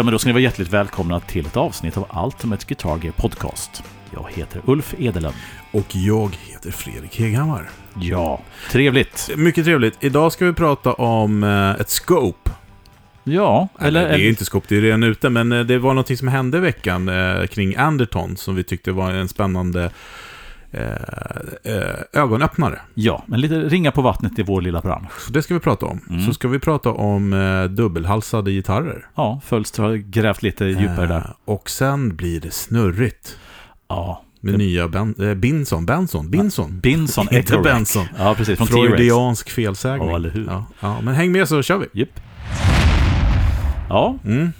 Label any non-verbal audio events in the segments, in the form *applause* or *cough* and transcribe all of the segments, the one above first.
Ja, men då ska ni vara hjärtligt välkomna till ett avsnitt av Ultimate Guitar Gear Podcast. Jag heter Ulf Edelund. Och jag heter Fredrik Heghammar. Ja, trevligt. Mycket trevligt. Idag ska vi prata om eh, ett scope. Ja, eller... det är inte scope, det är redan ute, men eh, det var något som hände i veckan eh, kring Anderton som vi tyckte var en spännande ögonöppnare. Ja, men lite ringa på vattnet i vår lilla bransch. Så det ska vi prata om. Mm. Så ska vi prata om eh, dubbelhalsade gitarrer. Ja, Fölster har grävt lite djupare där. Eh, och sen blir det snurrigt. Ja. Med det... nya ben, äh, Binson, Benson, Binson. Binson *laughs* Inte Benson. Ja, precis. Från Freudiansk felsägning. Ja, eller hur. Ja, ja, men häng med så kör vi. Yep. Ja. Mm.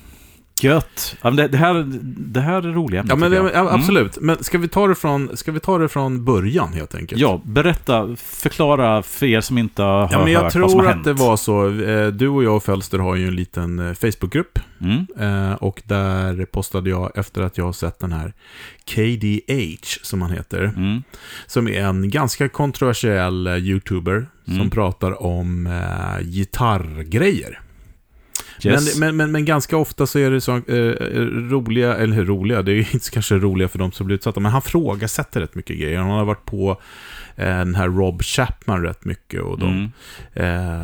Gött! Det, det, här, det här är roliga Ja, men ja, mm. absolut. Mm. Men ska vi, ta det från, ska vi ta det från början helt enkelt? Ja, berätta, förklara för er som inte har ja, men jag hört tror vad som att hänt. det var så. Eh, du och jag och Fölster har ju en liten eh, Facebookgrupp. Mm. Eh, och där postade jag efter att jag har sett den här KDH, som han heter. Mm. Som är en ganska kontroversiell YouTuber som Mm. pratar om eh, gitarrgrejer. Yes. Men, men, men, men, ganska ofta så är det så eh, roliga, eller roliga, det är inte kanske roliga för de som blir utsatta, men han frågasätter rätt mycket grejer. Han har varit på den här Rob Chapman rätt mycket och de Mm.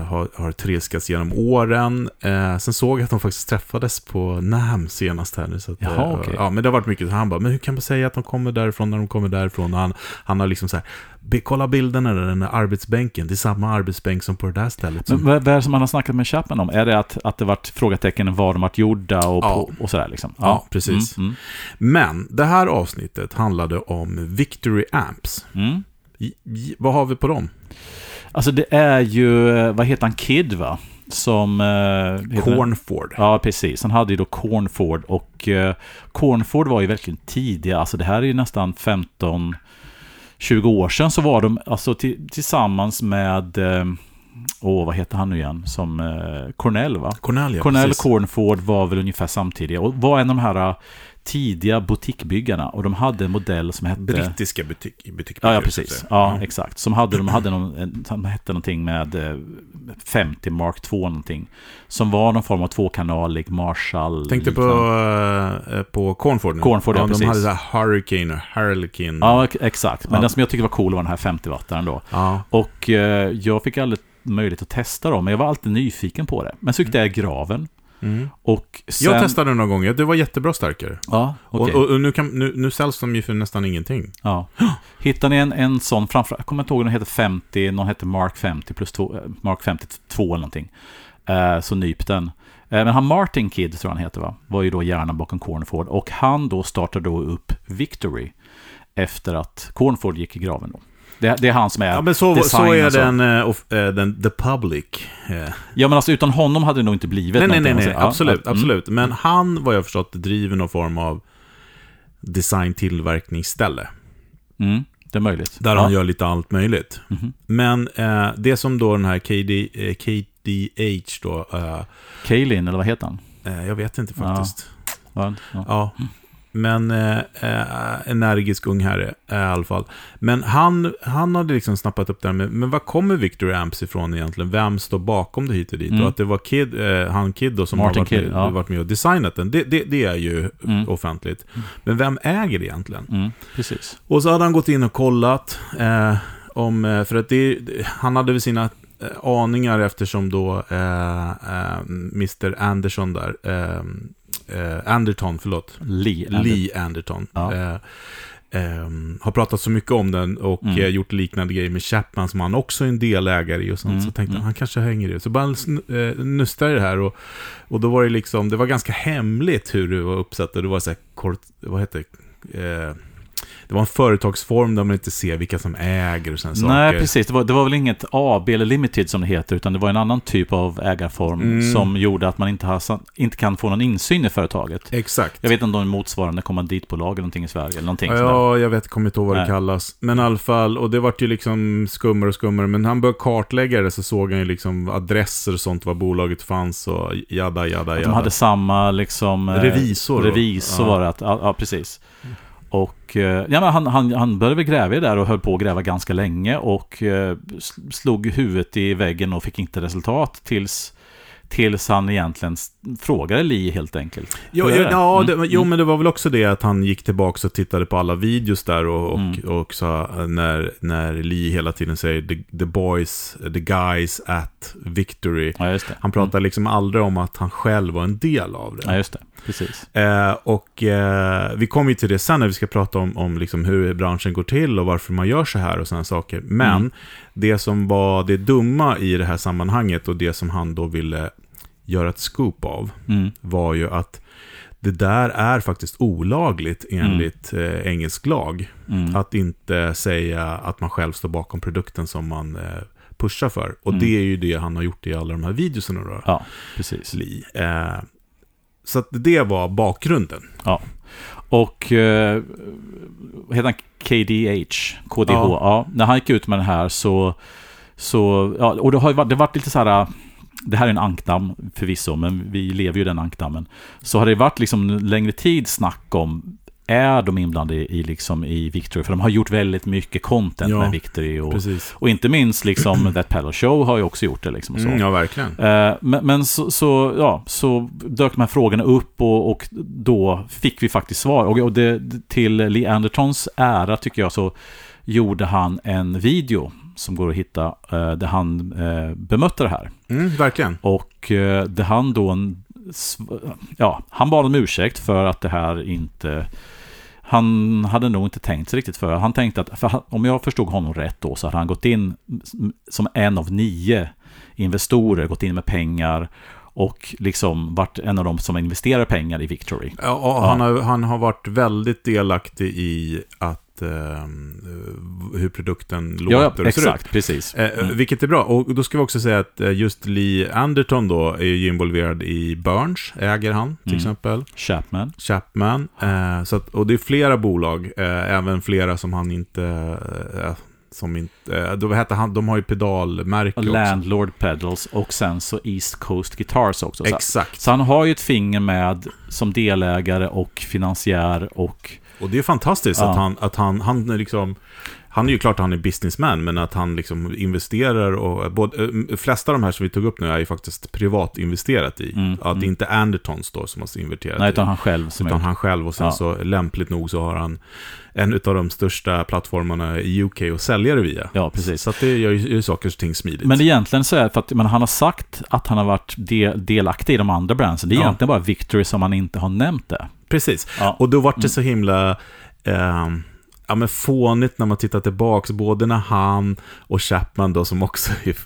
eh, har, har trilskats genom åren. Eh, sen såg jag att de faktiskt träffades på NAM senast här nu. Så att, Jaha, eh, okej. Ja, men det har varit mycket. Så han bara, men hur kan man säga att de kommer därifrån när de kommer därifrån? Och han, han har liksom så här, "Be- kolla bilderna där, den där arbetsbänken. Det är samma arbetsbänk som på det där stället. Men Som, vad, är det som han har snackat med Chapman om? Är det att, att det varit frågetecken var de varit gjorda och, Ja. på, och sådär liksom? Ja, precis. Mm, Men det här avsnittet handlade om Victory Amps. mm, mm. Vad har vi på dem? Alltså det är ju, vad heter han, Kid va? Som... Eh, Cornford. Ja, precis. Han hade ju då Cornford och eh, Cornford var ju verkligen tidiga. Alltså det här är ju nästan 15-20 år sedan så var de alltså ti- tillsammans med... Eh, Åh, vad heter han nu igen? Som eh, Cornell va? Cornell, ja, Cornell och. Cornford var väl ungefär samtidiga och var en av de här eh, tidiga butikbyggarna och de hade en modell som hette... Brittiska butik, butik Ja, ja precis. Ja, exakt. Som hade, de hade någon, som hette någonting med eh, 50 Mark 2 någonting. Som var någon form av tvåkanalig Marshall. Tänkte på, liknande. eh, på Cornford nu. Cornford, ja, De precis. hade så här Hurricane och Harlequin. Ja, ex- exakt. Men Ja. den som jag tyckte var cool var den här 50-wattaren då. Ja. Och eh, jag fick aldrig möjlighet att testa dem, men jag var alltid nyfiken på det. Men så gick det i graven. Mm. Och sen... Jag testade några gånger, det var jättebra starkare. Ja, okej. Och, och, och nu, kan, nu, nu säljs de ju för nästan ingenting. Ja. *gasps* Hittar ni en, en sån framför, jag kommer inte ihåg, den heter 50, någon heter Mark 50 plus 2, Mark 52 eller någonting. Eh, så nyp den. Eh, men han Martin Kid, tror han heter va, var ju då hjärnan bakom Cornford. Och han då startade då upp Victory efter att Cornford gick i graven då. Det, det är han som är Ja, men så, så är och så. den, of, eh, den The Public. eh. Ja men alltså utan honom hade det nog inte blivit Nej, nej, nej, nej, jag säga. absolut, Ja, mm. absolut. Men han, vad jag förstått, driver någon form av design-tillverkningsställe. Mm, mm, det är möjligt. Där ja. han gör lite allt möjligt. Mhm. Men eh, det som då den här KD, KDH då, eh, Kaelin, eller vad heter han? jag vet inte faktiskt. Ja, ja. Men eh, eh, energisk ung herre eh, i alla fall. Men han, han hade liksom snappat upp det här med, men var kommer Victory Amps ifrån egentligen? Vem står bakom det hit och dit? Mm. Och att det var Kid, eh, han Kid då som Martin har varit, Kidd, med, ja. varit med och designat den. Det, det, det är ju Mm. offentligt. Men vem äger det egentligen? Mm, precis. Och så hade han gått in och kollat eh, om, eh, för att det, han hade väl sina eh, aningar eftersom då eh, eh, Mr. Anderson där, eh, eh, Anderton, förlåt, Lee. Lee Anderton. Ja. Eh, ehm, har pratat så mycket om den och Mm. eh, gjort liknande grejer med Chapman som han också är en delägare i och sånt. Mm, Så tänkte mm. han, han kanske hänger i det. Så bara sn- eh, nustade i det här och, och då var det liksom, det var ganska hemligt hur det var uppsatt och det var så här kort, vad heter det? Eh, det var en företagsform där man inte ser vilka som äger och sådana Nej, saker. precis. Det var, det var väl inget AB eller Limited som det heter, utan det var en annan typ av ägarform Mm. som gjorde att man inte, har, inte kan få någon insyn i företaget. Exakt. Jag vet inte om de är motsvarande kommanditbolag eller någonting i Sverige eller någonting sådär. Ja, jag vet, kommer inte ihåg vad det Nej. kallas. Men i alla fall, och det vart ju liksom skummare och skummare. Men han började kartlägga det så såg han ju liksom adresser och sånt, var bolaget fanns och jada, jada, Att jada. de hade samma liksom... eh, Revisor då. Revisor var det att, ja, ja precis. Och eh, ja, men han, han, han började väl gräva i det där och höll på att gräva ganska länge och eh, slog huvudet i väggen och fick inte resultat tills, Tills han egentligen frågade Lee helt enkelt. Jo, ja, ja, Mm, det, jo, men det var väl också det att han gick tillbaka och tittade på alla videos där och, och, Mm. och sa när, när Lee hela tiden säger the, the boys, the guys at victory. Ja, just det. Han pratar liksom aldrig om att han själv var en del av det. Ja, just det. Precis. Eh, och eh, vi kommer ju till det sen när vi ska prata om, om liksom hur branschen går till och varför man gör så här och sådana saker. Men Mm. det som var det dumma i det här sammanhanget och det som han då ville göra ett scoop av Mm. var ju att det där är faktiskt olagligt enligt eh, engelsk lag. Mm. Att inte säga att man själv står bakom produkten som man eh, pushar för. Och Mm. det är ju det han har gjort i alla de här videorna då. Ja, precis. Lee. Eh, så att det var bakgrunden. Och eh, heter han? KDH? KDH? Ja. Ja. När han gick ut med den här så... så ja, och det har ju varit, det har varit lite så här... Det här är en ankdamm förvisso, men vi lever ju i den ankdammen. Så har det varit liksom längre tid snack om är de inblandade i, liksom, i Victory? För de har gjort väldigt mycket content Ja, med Victory. Och, och inte minst liksom *clears throat* That Pedal Show har ju också gjort det. Liksom, så. Mm, ja, verkligen. Eh, Men, men så, så, ja, så dök de här frågorna upp och, och då fick vi faktiskt svar. Och, och det, till Lee Andertons ära tycker jag så gjorde han en video som går att hitta eh, där han eh, bemötte det här. Mm, verkligen. Och eh, det han då, en ja, han bad om ursäkt för att det här inte han hade nog inte tänkt sig riktigt för. Han tänkte att, han, om jag förstod honom rätt då, så hade han gått in som en av nio investorer, gått in med pengar och liksom varit en av de som investerar pengar i Victory. Ja, och Han, har, han har varit väldigt delaktig i att eh, hur produkten låter Ja, ut. exakt, precis. Eh, Mm. Vilket är bra. Och då ska vi också säga att eh, just Lee Anderton då är ju involverad i Burns, äger han till Mm. exempel. Chapman. Chapman. Eh, så att, och det är flera bolag, eh, även flera som han inte... Som inte... Då heter han, de har ju pedalmärke också. Landlord Pedals och sen så East Coast Guitars också. Så, Exakt. så han har ju ett finger med som delägare och finansiär och Och det är fantastiskt Ja. att han, att han, han liksom... Han är ju klart att han är businessman, men att han liksom investerar och... Både, eh, flesta av de här som vi tog upp nu är ju faktiskt privat investerat i. Mm, att det mm. inte är Andertons då som har investerat nej, i. utan han själv som Utan är... han själv och sen Ja. så lämpligt nog så har han en av de största plattformarna i UK att sälja det via. Ja, precis. Så det gör ju saker och ting smidigt. Men egentligen så är det för att men han har sagt att han har varit del, delaktig i de andra brandsen. Det är Ja. egentligen bara Victory som han inte har nämnt det. Precis. Ja. Och då vart det Mm. så himla... ehm, ja, men fånigt när man tittar tillbaks, både när han och Chapman då som också är,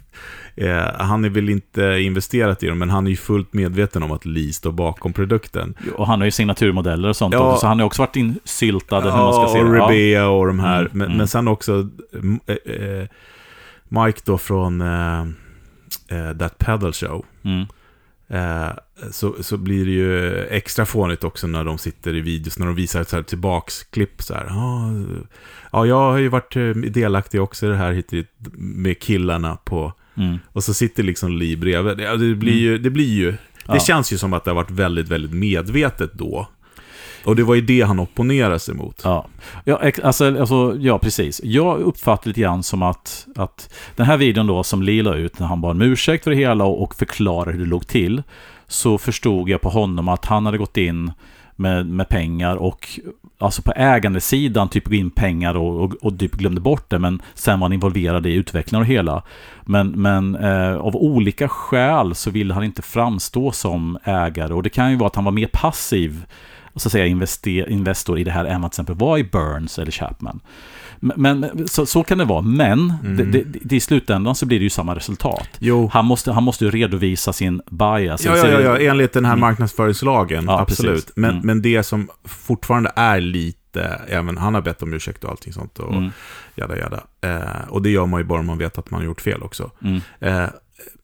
eh, han är väl inte investerat i dem, men han är ju fullt medveten om att Lee står bakom produkten. Och han har ju signaturmodeller och sånt Ja. också, så han har också varit insyltad, eller hur man ska Ja, säga och. Ja. Rebea och de här. Mm, men, mm. men sen också eh, eh, Mike då från eh, eh, That Pedal Show. Mm. Eh, så, så blir det ju extra fånigt också när de sitter i videos, när de visar ett så här tillbaks-klipp så här. "Ja, Ja, jag har ju varit eh, delaktig också i det här hit med killarna på... Mm. Och så sitter liksom Lee bredvid. Det, det blir ju... Det, blir ju, det Ja. känns ju som att det har varit väldigt, väldigt medvetet då. Och det var ju det han opponerade sig mot. Ja, ja, alltså, alltså, ja precis. Jag uppfattar lite grann som att, att den här videon då som Lee la ut när han bad om ursäkt för det hela och, och förklarade hur det låg till. Så förstod jag på honom att han hade gått in med, med pengar och alltså på ägandesidan typ gå in pengar och, och, och typ glömde bort det men sen var han involverad i utvecklingen och hela. Men, men eh, av olika skäl så ville han inte framstå som ägare och det kan ju vara att han var mer passiv så att säga investe- investor i det här än vad till exempel var i Burns eller Chapman. Men, så, så kan det vara, men Mm. det, det, det, i slutändan så blir det ju samma resultat. Jo. Han måste, han måste ju redovisa sin bias. Ja, ja, ja, ja, enligt den här Mm. marknadsföringslagen, Ja, absolut. precis. Men, Mm. men det som fortfarande är lite, även han har bett om ursäkt och allting sånt och Mm, jada jada. Eh, och det gör man ju bara om man vet att man har gjort fel också. mm, Eh,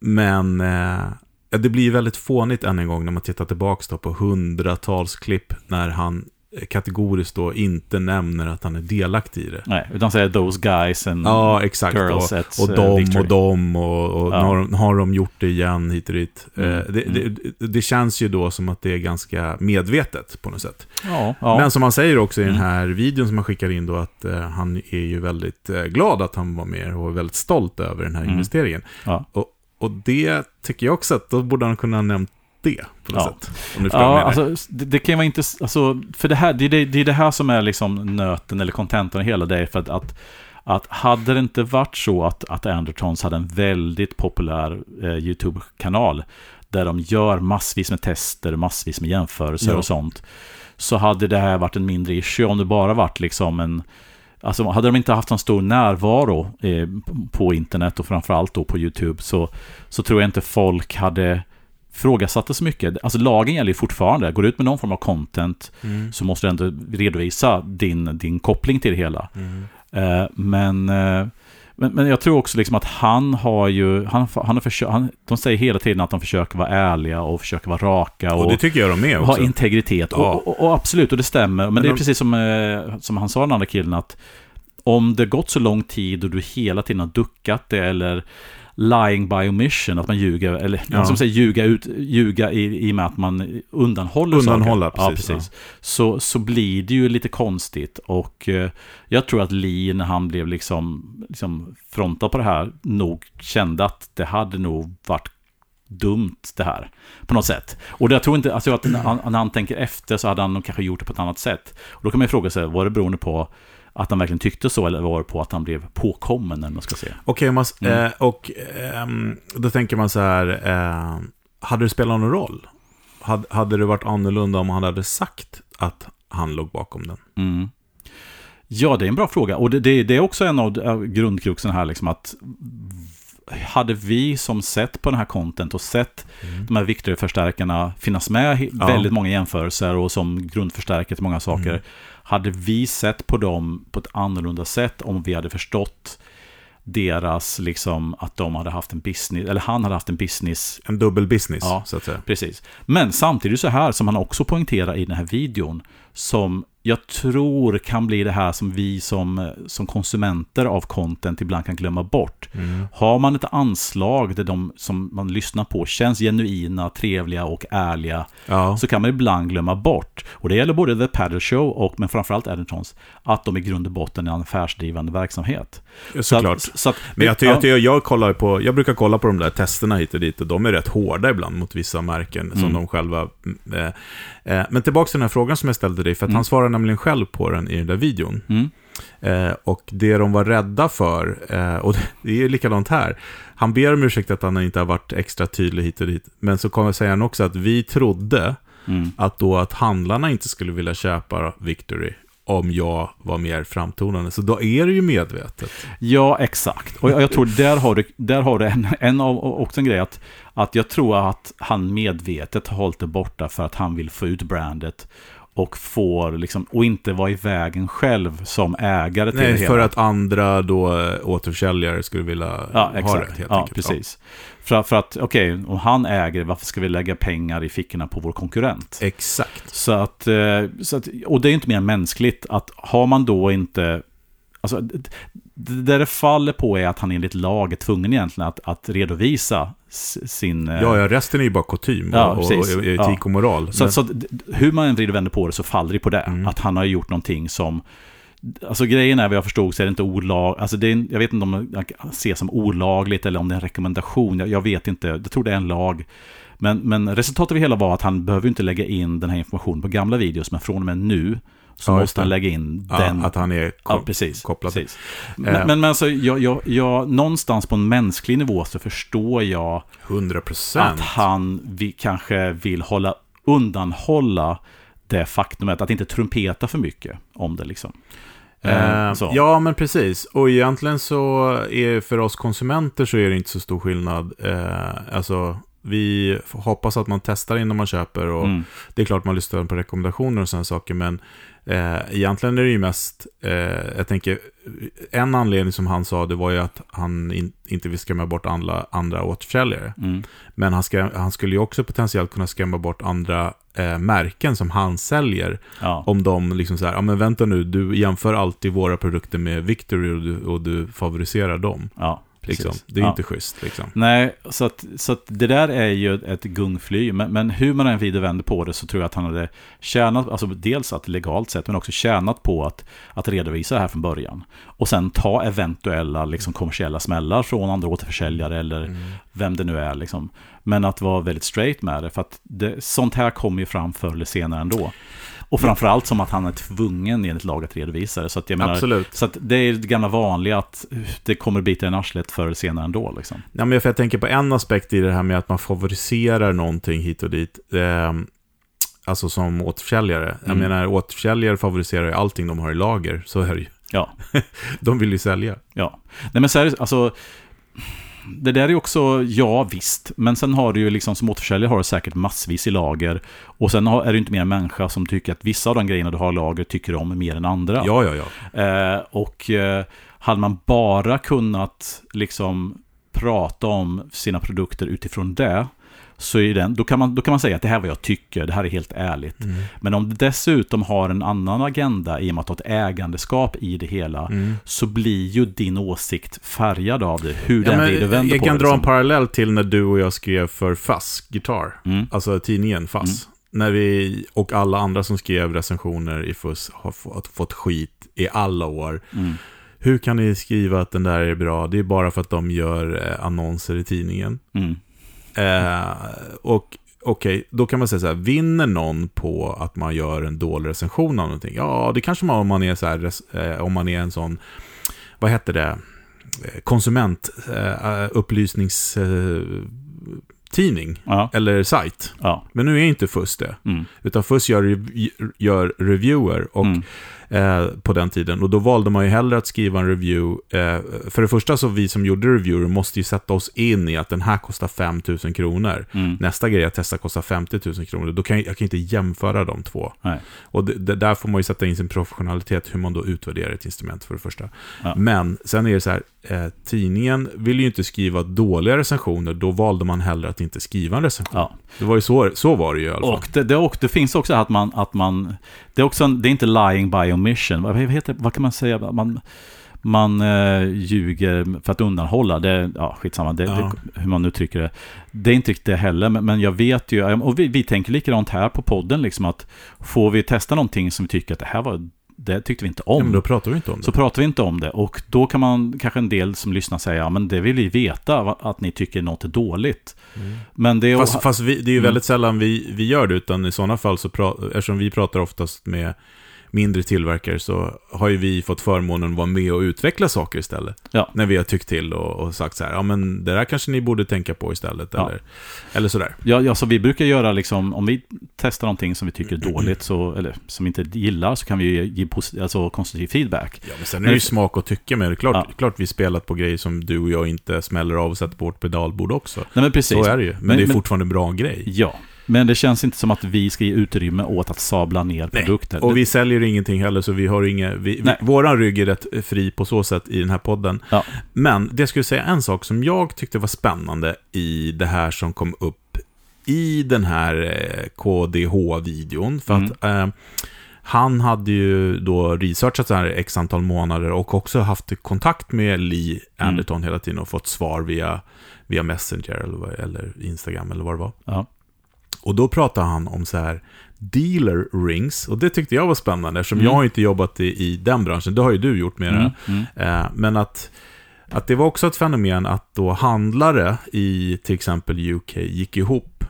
men eh, det blir väldigt fånigt än en gång när man tittar tillbaka på hundratals klipp när han eh, kategoriskt då inte nämner att han är delaktig i det. nej, utan säger those guys and Ja, exakt. girls Och, at och eh, de Victory. och de och, och Ja. har, de- har de gjort det igen hit och dit. Mm, Eh, det, det, det känns ju då som att det är ganska medvetet på något sätt. Ja, ja. Men som han säger också i den Mm. här videon som han skickar in då att eh, han är ju väldigt eh, glad att han var med och är väldigt stolt över den här Mm. investeringen. Och, och det tycker jag också att då borde han kunna ha nämnt det på något Ja. sätt. Om du Ja, alltså, det, det kan ju vara intressant, alltså, för det här, det, är det, det är det här som är liksom nöten eller kontentan i hela det, för att, att, att hade det inte varit så att, att Andertons hade en väldigt populär eh, YouTube-kanal, där de gör massvis med tester, massvis med jämförelser Ja. och sånt, så hade det här varit en mindre issue om det bara varit liksom en Alltså hade de inte haft en stor närvaro eh, på internet och framförallt då på YouTube så, så tror jag inte folk hade frågasatt det så mycket. Alltså lagen gäller ju fortfarande. Går du ut med någon form av content Mm. så måste du ändå redovisa din, din koppling till det hela. Mm. Eh, men, eh, men, men jag tror också liksom att han har ju, han, han har han, de säger hela tiden att de försöker vara ärliga och försöker vara raka och, Och det tycker jag de är ha också. integritet. Ja. Och, och, och absolut, och det stämmer. Men, Men det är de- precis som, eh, som han sa den andra killen att om det gått så lång tid och du hela tiden har duckat det eller lying by omission, att man ljuger, eller Ja. som säger ljuga, ut, ljuga i, i och med att man undanhåller Undanhålla, saker. precis, Ja, precis. Så, så blir det ju lite konstigt och eh, jag tror att Lee när han blev liksom, liksom frontad på det här nog kände att det hade nog varit dumt det här. På något sätt. Och jag tror inte, alltså att när han, när han tänker efter så hade han nog kanske gjort det på ett annat sätt. Och då kan man ju fråga sig, var det beroende på att han verkligen tyckte så eller var på att han blev påkommen eller man ska säga? Okej, man, Mm. eh, och ehm, då tänker man så här, eh, hade det spelat någon roll? Hade, hade det varit annorlunda om han hade sagt att han låg bakom den? Mm. Ja, det är en bra fråga. Och det, det, det är också en av av grundkruxen här, liksom att hade vi som sett på den här content och sett de här Victory-förstärkarna finnas med i Ja. väldigt många jämförelser och som grundförstärkare till många saker. Mm. Hade vi sett på dem på ett annorlunda sätt om vi hade förstått deras, liksom, att de hade haft en business, eller han hade haft en business En dubbel business, Ja. så att säga. Precis. Men samtidigt så här som han också poängterar i den här videon, som jag tror kan bli det här som vi som, som konsumenter av content ibland kan glömma bort. Mm. Har man ett anslag där de som man lyssnar på känns genuina, trevliga och ärliga, Ja, så kan man ibland glömma bort, och det gäller både The Paddle Show och men framförallt Editons, att de i grund och botten är en affärsdrivande verksamhet. Så såklart. Att, så att, Men jag, ja, jag, jag, jag, kollar på, jag brukar kolla på de där testerna hit och dit och de är rätt hårda ibland mot vissa märken som Mm. de själva... Eh, eh, men tillbaka till den här frågan som jag ställde dig, för att Mm. han svarar nämligen själv på den i den där videon. mm, Eh, och det de var rädda för, eh, och *laughs* det är ju likadant här, han ber om ursäkt att han inte har varit extra tydlig hit och dit, men så kommer säga han också att vi trodde mm. att då att handlarna inte skulle vilja köpa Victory om jag var mer framtonande. Så då är det ju medvetet. Ja, exakt. Och jag, jag tror där har du, där har du en, en av, också en grej att, att jag tror att han medvetet har hållit det borta för att han vill få ut brandet och får liksom, och inte vara i vägen själv som ägare till det Nej, hela. för att andra då eh, återförsäljare skulle vilja Ja, ha det. exakt. Helt Ja, enkelt. precis. För, för att, okej, om han äger, varför ska vi lägga pengar i fickorna på vår konkurrent? Ja, exakt. Så att, eh, så att, och det är inte mer än mänskligt att har man då inte, alltså, d- d- där det faller på är att han enligt lag är tvungen egentligen att, att redovisa sin... eh, Ja, ja, resten är ju bara kutym och, Ja, och, och etik Ja. och moral. Så, Men- så hur man än vrider vänder på det så faller det på det. Mm. Att han har gjort någonting som... Alltså grejen är vad jag förstod så är det inte olag, alltså det är, jag vet inte om det ses som olagligt eller om det är en rekommendation, jag, jag vet inte, jag tror det är en lag. Men, men resultatet av det hela var att han behöver inte lägga in den här informationen på gamla videos, men från och med nu så Ja, måste han lägga in ja, den. att han är ja, ko- precis. kopplad. precis. Eh. Men, men alltså, jag, jag, jag, någonstans på en mänsklig nivå så förstår jag 100 att procent. han vi kanske vill hålla undanhålla det faktumet att inte trumpeta för mycket om det liksom. Eh, Eh, ja, men precis. Och egentligen så är för oss konsumenter så är det inte så stor skillnad. Eh, alltså, vi hoppas att man testar innan man köper och Mm. det är klart man lyssnar på rekommendationer och sådana saker, men eh, egentligen är det ju mest, eh, jag tänker, en anledning som han sa, det var ju att han in, inte vill skrämma bort andra, andra återförsäljare. Mm. Men han, ska, han skulle ju också potentiellt kunna skrämma bort andra eh, märken som han säljer. Ja. Om de liksom så här, ja men vänta nu, du jämför alltid våra produkter med Victory och du, och du favoriserar dem. ja, Liksom. Det är Ja. inte schysst. Liksom. Nej, så att, så att det där är ju ett gungfly. Men, men hur man än vrider vänder på det så tror jag att han hade tjänat, alltså dels att legalt sett, men också tjänat på att, att redovisa det här från början. Och sen ta eventuella liksom, kommersiella smällar från andra återförsäljare eller Mm. vem det nu är. Liksom. Men att vara väldigt straight med det, för att det, sånt här kommer ju fram förr eller senare ändå. Och framförallt som att han är tvungen enligt lag att redovisa det. Så att jag menar, Absolut. så att det är det gamla vanliga att det kommer bita en arslet förr eller senare ändå. Liksom. Ja, men jag tänker på en aspekt i det här med att man favoriserar någonting hit och dit. Eh, alltså som återförsäljare. Jag Mm. menar, återförsäljare favoriserar ju allting de har i lager. Så är det ju. Ja. *laughs* De vill ju sälja. Ja, nej men så är det, alltså det där är också, ja visst, men sen har du ju liksom som återförsäljare har du säkert massvis i lager och sen har, är du inte mer en människa som tycker att vissa av de grejerna du har i lager tycker om mer än andra. Ja, ja, ja. Eh, och eh, hade man bara kunnat liksom prata om sina produkter utifrån det, så är den, då, kan man, då kan man säga att det här är vad jag tycker, det här är helt ärligt. Mm. Men om det dessutom har en annan agenda i och med att har ett ägandeskap i det hela, Mm. så blir ju din åsikt färgad av det, hur Ja, den men vrider vänder jag på kan det. dra en liksom. parallell till när du och jag skrev för FASS Guitar. Mm. Alltså tidningen FASS. När vi och alla andra som skrev recensioner i FUS har fått, fått skit i alla år. Mm. Hur kan ni skriva att den där är bra? Det är bara för att de gör eh, annonser i tidningen. Eh, och okej, då kan man säga så här, vinner någon på att man gör en dålig recension av någonting? Ja, det kanske man om man är så här, eh, om man är en sån, vad heter det, Eh, konsument, eh. Eh, tidning Ja, eller sajt. ja. Men nu är inte FUS det. Mm. Utan FUS gör, gör reviewer och, Mm. Eh, på den tiden. Och då valde man ju hellre att skriva en review. Eh, för det första så vi som gjorde reviewer måste ju sätta oss in i att den här kostar 5 000 kronor. Mm. Nästa grej jag testar kostar 50 000 kronor. Då kan jag, jag kan inte jämföra de två. Nej. Och det, det, där får man ju sätta in sin professionalitet, hur man då utvärderar ett instrument för det första. Ja. Men sen är det så här, eh, tidningen vill ju inte skriva dåliga recensioner, då valde man hellre att inte skriva en recension. Ja. Det var ju så, så var det ju i alla fall. Och det, det, och det finns också att man, att man det, är också en, det är inte lying by omission. Vad, vad heter, vad kan man säga? Man, man eh, ljuger för att undanhålla. Det, ja, skitsamma, det, Ja. det, hur man nu trycker det. Det är inte riktigt det heller, men, men jag vet ju, och vi, vi tänker likadant här på podden, liksom att får vi testa någonting som vi tycker att det här var, det tyckte vi inte om. ja, men då pratar vi inte om det. Så pratar vi inte om det och då kan man kanske en del som lyssnar säga ja men det vill vi veta att ni tycker något är dåligt. Men det är Fast, fast vi, det är ju Mm. väldigt sällan vi, vi gör det, utan i sådana fall så pra, eftersom vi pratar oftast med mindre tillverkare så har ju vi fått förmånen att vara med och utveckla saker istället. Ja. När vi har tyckt till och, och sagt så här, ja men det där kanske ni borde tänka på istället, Ja. eller, eller sådär. Ja, ja, så vi brukar göra liksom, om vi testar någonting som vi tycker är dåligt, så, eller som vi inte gillar, så kan vi ge posit- alltså, konstruktiv feedback. Ja, men sen är det ju smak och tycke med det. Klart, Ja. klart vi spelat på grejer som du och jag inte smäller av och sätter på vårt pedalbord också. Nej, men precis. Så är det ju, men, Men- det är men- fortfarande en bra grej. Ja, men det känns inte som att vi ska ge utrymme åt att sabla ner Nej, produkter. Och vi säljer ingenting heller, så vi har inga... Vi, våran rygg är rätt fri på så sätt i den här podden. Ja. Men det skulle säga en sak som jag tyckte var spännande i det här som kom upp i den här eh, KDH-videon. För Mm. att eh, han hade ju då researchat så här x antal månader och också haft kontakt med Lee Mm. Anderton hela tiden och fått svar via, via Messenger eller, eller Instagram eller vad det var. Ja. Och då pratade han om så här dealer rings. Och det tyckte jag var spännande eftersom Mm. jag har inte jobbat i, i den branschen. Det har ju du gjort med Mm, det. mm, Eh, men att, att det var också ett fenomen att då handlare i till exempel UK gick ihop.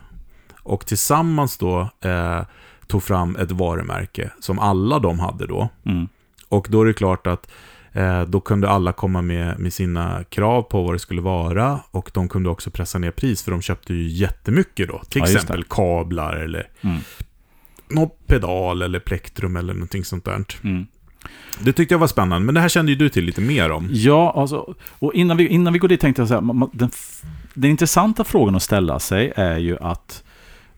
Och tillsammans då eh, tog fram ett varumärke som alla de hade då. mm. Och då är det klart att eh, då kunde alla komma med, med sina krav på vad det skulle vara. Och de kunde också pressa ner pris, för de köpte ju jättemycket då. Till Ja, exempel kablar eller Mm. någon pedal eller plektrum eller någonting sånt där. Mm. Det tyckte jag var spännande, men det här kände ju du till lite mer om. Ja, alltså, och innan vi, innan vi går dit tänkte jag säga, den, f- den intressanta frågan att ställa sig är ju att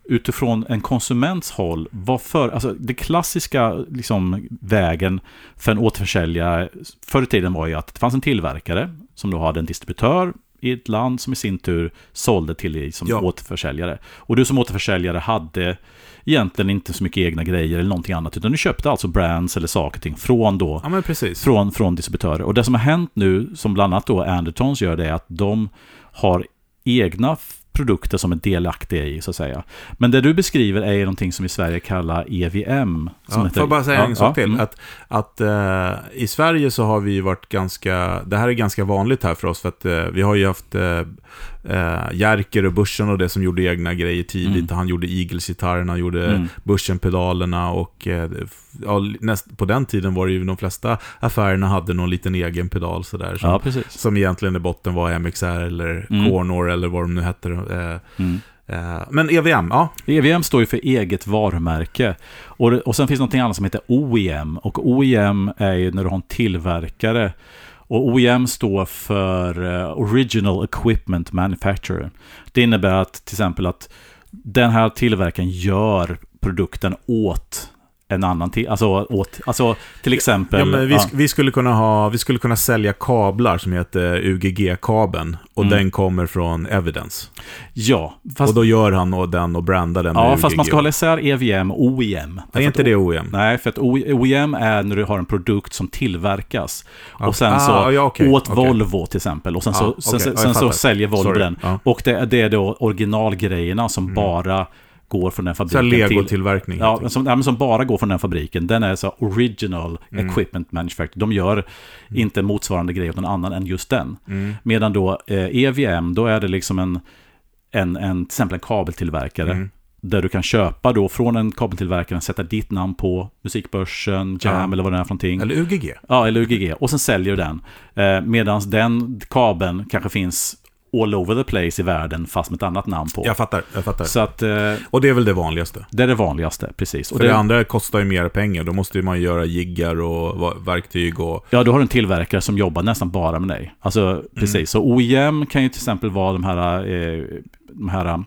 utifrån en konsuments håll, vad för, alltså det klassiska liksom, vägen för en återförsäljare förr i tiden var ju att det fanns en tillverkare som då hade en distributör i ett land som i sin tur sålde till dig som Ja. återförsäljare. Och du som återförsäljare hade egentligen inte så mycket egna grejer eller någonting annat, utan du köpte alltså brands eller saker och ting från då Ja, från, från distributörer. Och det som har hänt nu, som bland annat då Andertons gör, det är att de har egna produkter som är delaktiga i, så att säga. Men det du beskriver är någonting som i Sverige kallar EVM. Som Ja, heter- får jag bara säga Ja, en sak ja, till? mm. Att, att eh, i Sverige så har vi varit ganska, det här är ganska vanligt här för oss, för att eh, vi har ju haft eh, eh, Jerker och Börsen och det som gjorde egna grejer tidigt. Mm. Han gjorde Eagles-gitarrerna, han gjorde Mm. Börsen-pedalerna och eh, ja, näst, på den tiden var det ju de flesta affärerna hade någon liten egen pedal sådär. Som, Ja, som egentligen i botten var MXR eller Mm. Cornor eller vad de nu hette. Eh, Mm. eh, men EVM, ja. EVM står ju för eget varumärke. Och, och sen finns det någonting annat som heter OEM. Och OEM är ju när du har en tillverkare. Och OEM står för eh, Original Equipment Manufacturer. Det innebär att till exempel att den här tillverkaren gör produkten åt en annan till, alltså, åt, alltså till exempel... Ja, men vi, ja. vi, skulle kunna ha, vi skulle kunna sälja kablar som heter UGG-kabeln. Och Mm. den kommer från Evidence. ja, fast, och då gör han och den och brandar den med ja, UGG. fast man ska hålla isär EVM och OEM. Är inte det OEM? Nej, för att OEM är när du har en produkt som tillverkas. Ja. Och sen Ah, så ja, okej, åt okej. Volvo till exempel. Och sen så, Ja, sen, sen, så säljer Volvo Sorry. den. Ja. Och det, det är då originalgrejerna som Mm. bara går från den Så fabriken till... legotillverkning. Ja, som, ja, som bara går från den fabriken. Den är så original Mm. equipment manufacturer. De gör inte motsvarande grejer åt någon annan än just den. Mm. Medan då eh, EVM, då är det liksom en, en, en, till exempel en kabeltillverkare. Mm. Där du kan köpa då från en kabeltillverkare, sätta ditt namn på musikbörsen, Jam Ja. eller vad det är för någonting. Eller UGG. Ja, eller UGG. Och sen säljer du den. Eh, Medan den kabeln kanske finns all over the place i världen, fast med ett annat namn på. Jag fattar, jag fattar. Så att eh, Och det är väl det vanligaste. det är det vanligaste, precis. Och För det, det, andra kostar ju mer pengar. Då måste man göra jiggar och verktyg och... ja, du har en tillverkare som jobbar nästan bara med dig. Alltså, Mm. precis. Så OEM kan ju till exempel vara de här, eh, de här eh,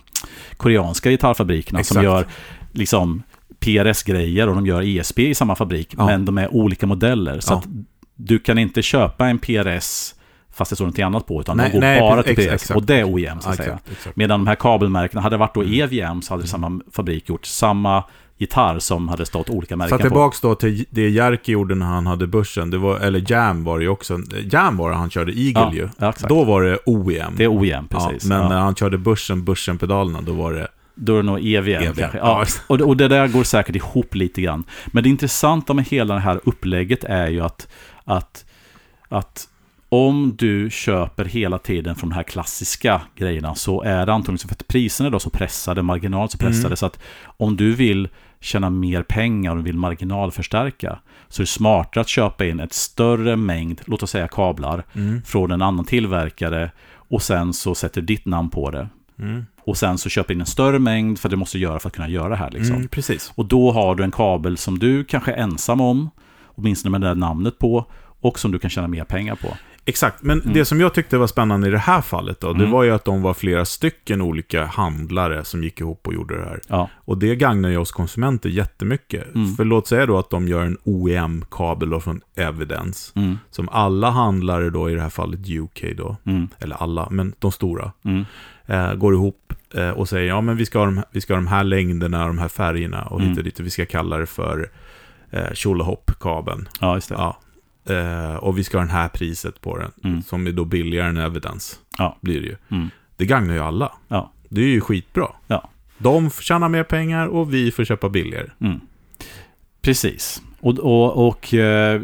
koreanska gitarrfabrikerna som Exakt. gör liksom PRS-grejer och de gör ESP i samma fabrik, Ja. men de är olika modeller. Så Ja. att du kan inte köpa en PRS fast det står någonting annat på, utan Nej, de går nej, bara till exakt. Och det är OEM, så att säga. exakt, exakt. Medan de här kabelmärkena, hade det varit då Mm. EVM så hade samma fabrik gjort samma gitarr som hade stått olika Så märken på. tillbaks då till det Jerker gjorde när han hade börsen. Det var, eller Jam var det ju också. Jam var det han körde Eagle Ja, ju. ja, exakt. Då var det OEM. Det är OEM, precis. Ja, men när han körde börsen, börsen-pedalerna, då var det... Då är det nog EVM, EVM, kanske. Ja. Och, och det där går säkert ihop lite grann. Men det intressanta med hela det här upplägget är ju att, att, att om du köper hela tiden från de här klassiska grejerna så är det antagligen för att priserna är då så pressade, marginalt så pressade, Mm. så att om du vill tjäna mer pengar och vill marginalförstärka så är det smartare att köpa in ett större mängd, låt oss säga kablar, Mm. från en annan tillverkare och sen så sätter ditt namn på det. Mm. Och sen så köper in en större mängd för det måste du göra för att kunna göra det här. Liksom. Mm, precis. Och då har du en kabel som du kanske är ensam om, åtminstone med det där namnet på, och som du kan tjäna mer pengar på. Exakt, men det som jag tyckte var spännande i det här fallet då, det Mm. var ju att de var flera stycken olika handlare som gick ihop och gjorde det här. Ja, Och det gagnar ju oss konsumenter jättemycket. Mm. För låt säga då att de gör en OEM-kabel från Evidence, mm, som alla handlare då, i det här fallet UK då, mm, eller alla, men de stora, mm, eh, går ihop eh, och säger ja men vi ska ha de, vi ska ha de här längderna, de här färgerna och Mm. dit. Och vi ska kalla det för eh, Tjolahopp-kabeln. ja just det. Ja. Eh, och vi ska ha det här priset på den, Mm. som är då billigare än Evidence. Ja. Blir det ju. Mm, Det gagnar ju alla. ja, Det är ju skitbra. Ja. De får tjäna mer pengar och vi får köpa billigare. mm. Precis. Och, och, och eh,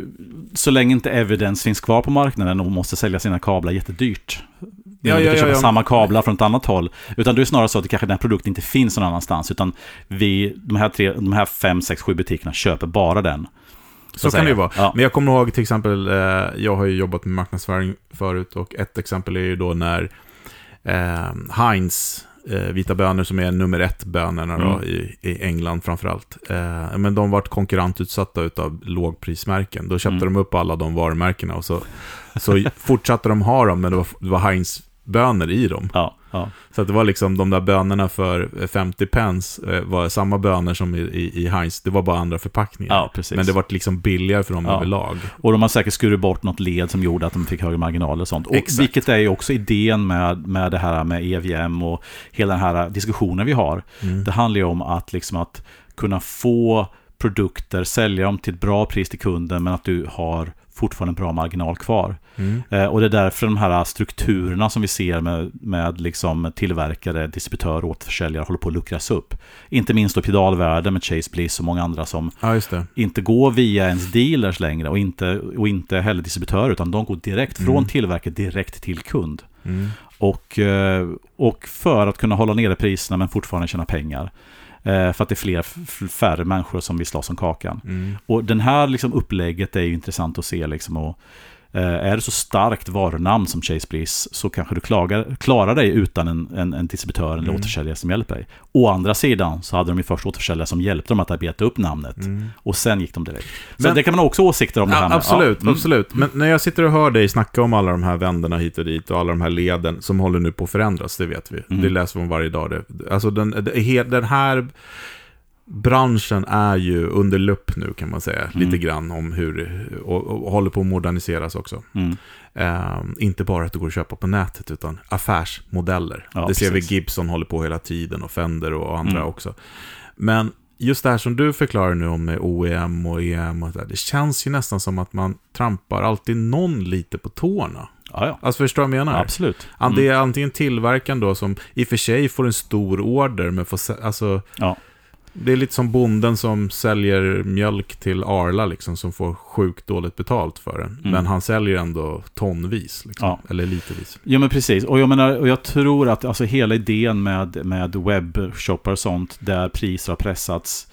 så länge inte evidence finns kvar på marknaden och måste sälja sina kablar jättedyrt. Ja, ja, kan ja, köpa ja. samma kablar från ett annat håll. Utan det är snarare så att det kanske den här produkten inte finns någon annanstans. Utan vi, de här, tre, de här fem, sex, sju butikerna köper bara den. Så kan det ju vara. Ja. Men jag kommer ihåg till exempel, eh, jag har ju jobbat med marknadsföring förut och ett exempel är ju då när eh, Heinz, eh, vita bönor som är nummer ett bönorna då, Mm. i, i England framförallt. Eh, men de vart konkurrentutsatta utav lågprismärken. Då köpte Mm. de upp alla de varumärkena och så, så fortsatte de ha dem, men det var, det var Heinz bönor i dem. Ja, Ja. Så att det var liksom de där bönorna för eh, 50 pence eh, var samma bönor som i, i, i Heinz. Det var bara andra förpackningar. Ja, precis. Men det var liksom billigare för dem Ja. överlag. Och de har säkert skurit bort något led som gjorde att de fick högre marginaler och sånt. Och Exakt. vilket är ju också idén med, med det här med EVM och hela den här diskussionen vi har. Mm. Det handlar ju om att, liksom att kunna få produkter, sälja dem till ett bra pris till kunden men att du har fortfarande en bra marginal kvar. Mm. Eh, och det är därför de här strukturerna som vi ser med, med liksom tillverkare, distributör och återförsäljare håller på att luckras upp. Inte minst då pedalvärlden med Chase Bliss och många andra som Ja, inte går via ens dealers längre och inte, och inte heller distributörer utan de går direkt från Mm. tillverkare direkt till kund. Mm. Och, eh, och för att kunna hålla nere priserna men fortfarande tjäna pengar. Eh, För att det är fler, färre människor som vill slåss om kakan. Mm. Och den här liksom upplägget är ju intressant att se. Liksom, och, är det så starkt varunamn som Chase Bliss så kanske du klagar, klarar dig utan en, en, en distributör eller Mm. återförsäljare som hjälper dig. Å andra sidan så hade de ju först återförsäljare som hjälpte dem att arbeta upp namnet. Mm. Och sen gick de direkt. Så Men- det kan man också ha åsikter om. det här Ja, med. absolut, Ja, mm. absolut. Men när jag sitter och hör dig snacka om alla de här vänderna hit och dit och alla de här leden som håller nu på att förändras, det vet vi. Mm. Det läser om varje dag. Det, alltså den, den här branschen är ju under lupp nu kan man säga. Mm. Lite grann om hur, och, och håller på att moderniseras också. Mm. Ehm, inte bara att det går att köpa på nätet, utan affärsmodeller. Ja, det ser precis. vi Gibson håller på hela tiden och Fender och andra Mm. också. Men just det här som du förklarar nu om OEM och EM och det, där, det känns ju nästan som att man trampar alltid någon lite på tårna. Ja, ja. Alltså förstår du vad jag menar? Absolut. Mm. Det är antingen tillverkaren då som i och för sig får en stor order, men får, alltså, Ja. Det är lite som bonden som säljer mjölk till Arla, liksom, som får sjukt dåligt betalt för den. Mm. Men han säljer ändå tonvis, liksom, Ja. eller litervis. Ja men precis, och jag menar, och jag tror att alltså hela idén med, med webbshoppar och sånt där priser har pressats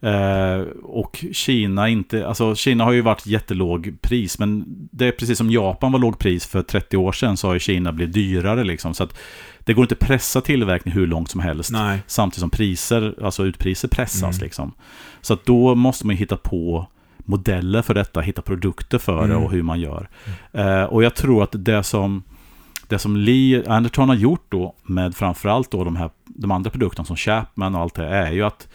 eh, och Kina inte, alltså Kina har ju varit jättelåg pris men det är precis som Japan var låg pris för 30 år sedan så har ju Kina blivit dyrare liksom så att det går inte att pressa tillverkning hur långt som helst Nej. samtidigt som priser, alltså utpriser pressas Mm. liksom. Så att då måste man hitta på modeller för detta, hitta produkter för det Mm. och hur man gör. Eh, och jag tror att det som, det som Lee Anderton har gjort då med framförallt då de, här, de andra produkterna som Chapman och allt det är ju att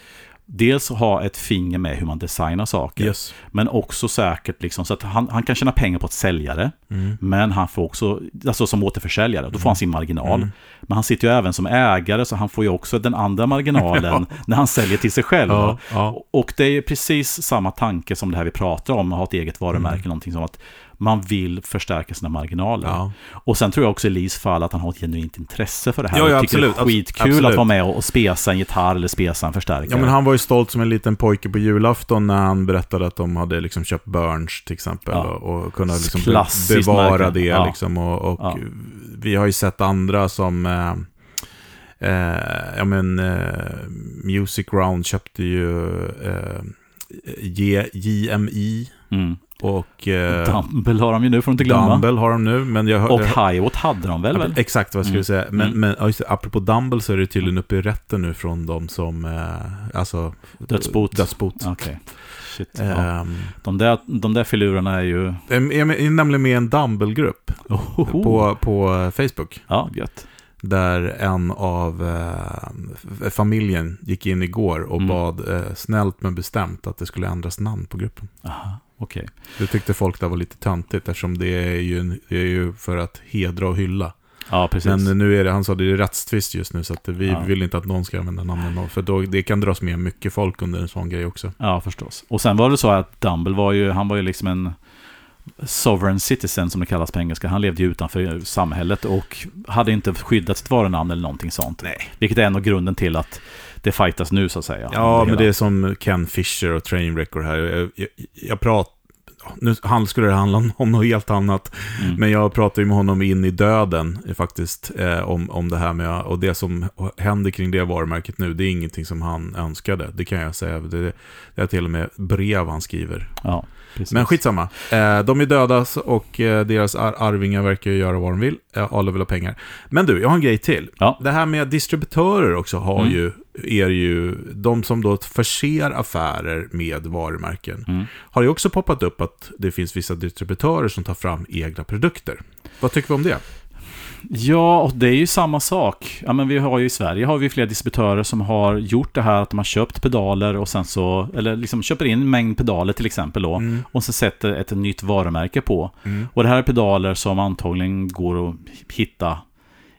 dels ha ett finger med hur man designar saker, Yes. men också säkert liksom så att han, han kan tjäna pengar på att sälja det, Mm. men han får också, alltså som återförsäljare, då får han sin marginal. Mm. Men han sitter ju även som ägare, så han får ju också den andra marginalen *laughs* när han säljer till sig själv. Ja, ja. Och det är precis samma tanke som det här vi pratar om, att ha ett eget varumärke, Mm. någonting som att man vill förstärka sina marginaler. ja. Och sen tror jag också i Lis fall att han har ett genuint intresse för det här. Ja, ja, och tycker absolut, det är skitkul absolut. att vara med och, spesa en gitarr eller spesa en förstärkare. Ja, men han var ju stolt som en liten pojke på julafton när han berättade att de hade liksom köpt Burns till exempel. Ja. Och, och kunna liksom Klassiskt bevara märke. det. Liksom, och och vi har ju sett andra som... Eh, eh, ja, men eh, Music Round köpte ju eh, J- JMI Mm. Och eh, Dumble har de ju nu, får du inte glömma. Dumble har de nu. Men jag, hör- Och Highwatt hade de väl? väl? Exakt vad jag skulle Mm. säga. Men, Mm. men ja, just det, apropå Dumble så är det tydligen uppe i rätten nu från de som, eh, alltså... Dödsbot. Dödsbot. Okej. Shit. Ja. Ehm, De, där, de där filurerna är ju... Är med- är nämligen med i en Dumble-grupp på, på Facebook. Ja, gött. Där en av eh, familjen gick in igår och Mm. bad eh, snällt men bestämt att det skulle ändras namn på gruppen. Aha, okej. Det tyckte folk där var lite töntigt eftersom det är ju, en- det är ju för att hedra och hylla. Ja, precis. Men nu är det, han sa det är rättstvist just nu så att vi Ja. vill inte att någon ska använda namnen. För då, det kan dras med mycket folk under en sån grej också. Ja, förstås. Och sen var det så att Dumble var ju, han var ju liksom en sovereign citizen som det kallas på engelska. Han levde ju utanför samhället och hade inte skyddat sitt varunamn eller någonting sånt. Nej. Vilket är en av grunden till att det fightas nu så att säga. Ja, men hela. det är som Ken Fisher och Trainwreck och det här. Jag, jag, jag pratar... Nu han skulle det handla om- om något helt annat. Mm. Men jag pratade ju med honom in i döden eh, faktiskt. Eh, om, om det här med... Och det som händer kring det varumärket nu, det är ingenting som han önskade. Det kan jag säga. Det, det är till och med brev han skriver. Ja, precis. Men skitsamma. Eh, de är döda och eh, deras ar arvingar verkar göra vad de vill. Eh, alla vill ha pengar. Men du, jag har en grej till. Ja. Det här med distributörer också har Mm. ju, är ju, de som då förser affärer med varumärken. Mm. Har ju också poppat upp att det finns vissa distributörer som tar fram egna produkter. Vad tycker vi om det? Ja, och det är ju samma sak. Ja, men vi har ju i Sverige har vi flera distributörer som har gjort det här att de har köpt pedaler och sen så, eller liksom köper in en mängd pedaler till exempel då, Mm. och så sätter ett nytt varumärke på. Mm. Och det här är pedaler som antagligen går att hitta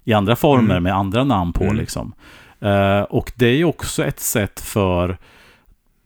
i andra former Mm. med andra namn på Mm. liksom. Eh, och det är ju också ett sätt för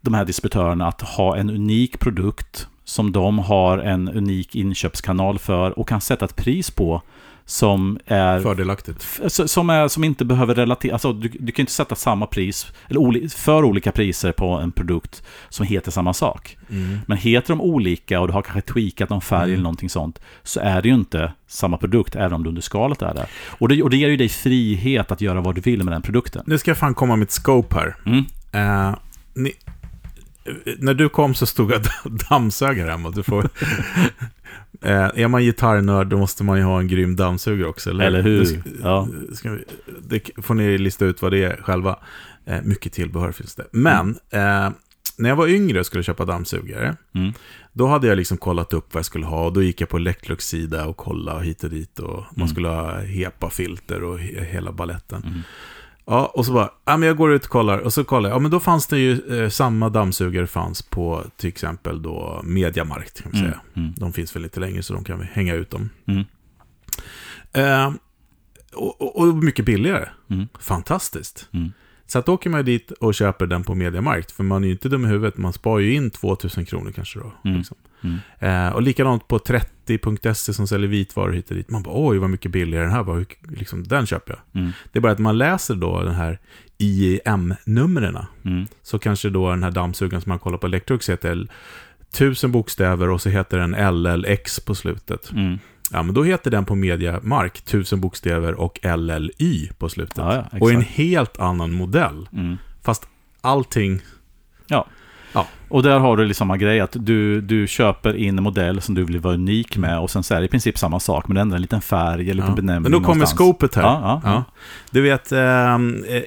de här distributörerna att ha en unik produkt som de har en unik inköpskanal för och kan sätta ett pris på som är Fördelaktigt. Som, är, som inte behöver relatera, alltså du, du kan inte sätta samma pris, eller oli, för olika priser på en produkt som heter samma sak. Mm. Men heter de olika och du har kanske tweakat någon färg Mm. eller någonting sånt, så är det ju inte samma produkt, även om du under skalet är det. Och, det. och det ger ju dig frihet att göra vad du vill med den produkten. Nu ska jag fan komma med ett scope här. Mm. Eh, ni, när du kom så stod jag *laughs* dammsugare hemma. Du får, *laughs* eh, är man gitarrnörd då måste man ju ha en grym dammsugare också. Eller hur? Nu ska- Ja. Ska vi, det får ni lista ut vad det är själva. Eh, mycket tillbehör finns det. Men, eh, när jag var yngre och skulle köpa dammsugare, Mm. då hade jag liksom kollat upp vad jag skulle ha. Och då gick jag på Electrolux sida och kollade hit och dit. Och man Mm. skulle ha HEPA-filter och he- hela balletten. Ja, och så bara, ja men jag går ut och kollar. Och så kollar jag, ja men då fanns det ju eh, samma dammsugare fanns på till exempel då Mediamarkt kan vi Mm. säga. Mm. De finns väl lite längre så de kan vi hänga ut dem. Mm. Eh, och, och, och mycket billigare. Mm. Fantastiskt. Mm. Så att då åker man dit och köper den på Mediamarkt. För man är ju inte dum i huvudet, man sparar ju in 2000 kronor kanske då. Liksom. Eh, och likadant på 30.se som säljer vitvaror hit och dit. Man bara, oj vad mycket billigare den här var. Liksom, den köper jag. Mm. Det är bara att man läser då den här IEM-numren. Mm. Så kanske då den här dammsugaren som man kollar på Electrolux heter 1000 bokstäver och så heter den LLX på slutet. Mm. Ja, men då heter den på Mediamark 1000 bokstäver och LLY på slutet. Ja, ja, och en helt annan modell. Mm. Fast allting... Och där har du liksom samma grej, att du, du köper in en modell som du vill vara unik med och sen så är det i princip samma sak, men det ändrar en liten färg, en liten Ja. benämning Men då kommer scopet här. Ja, ja, ja. Du vet, eh,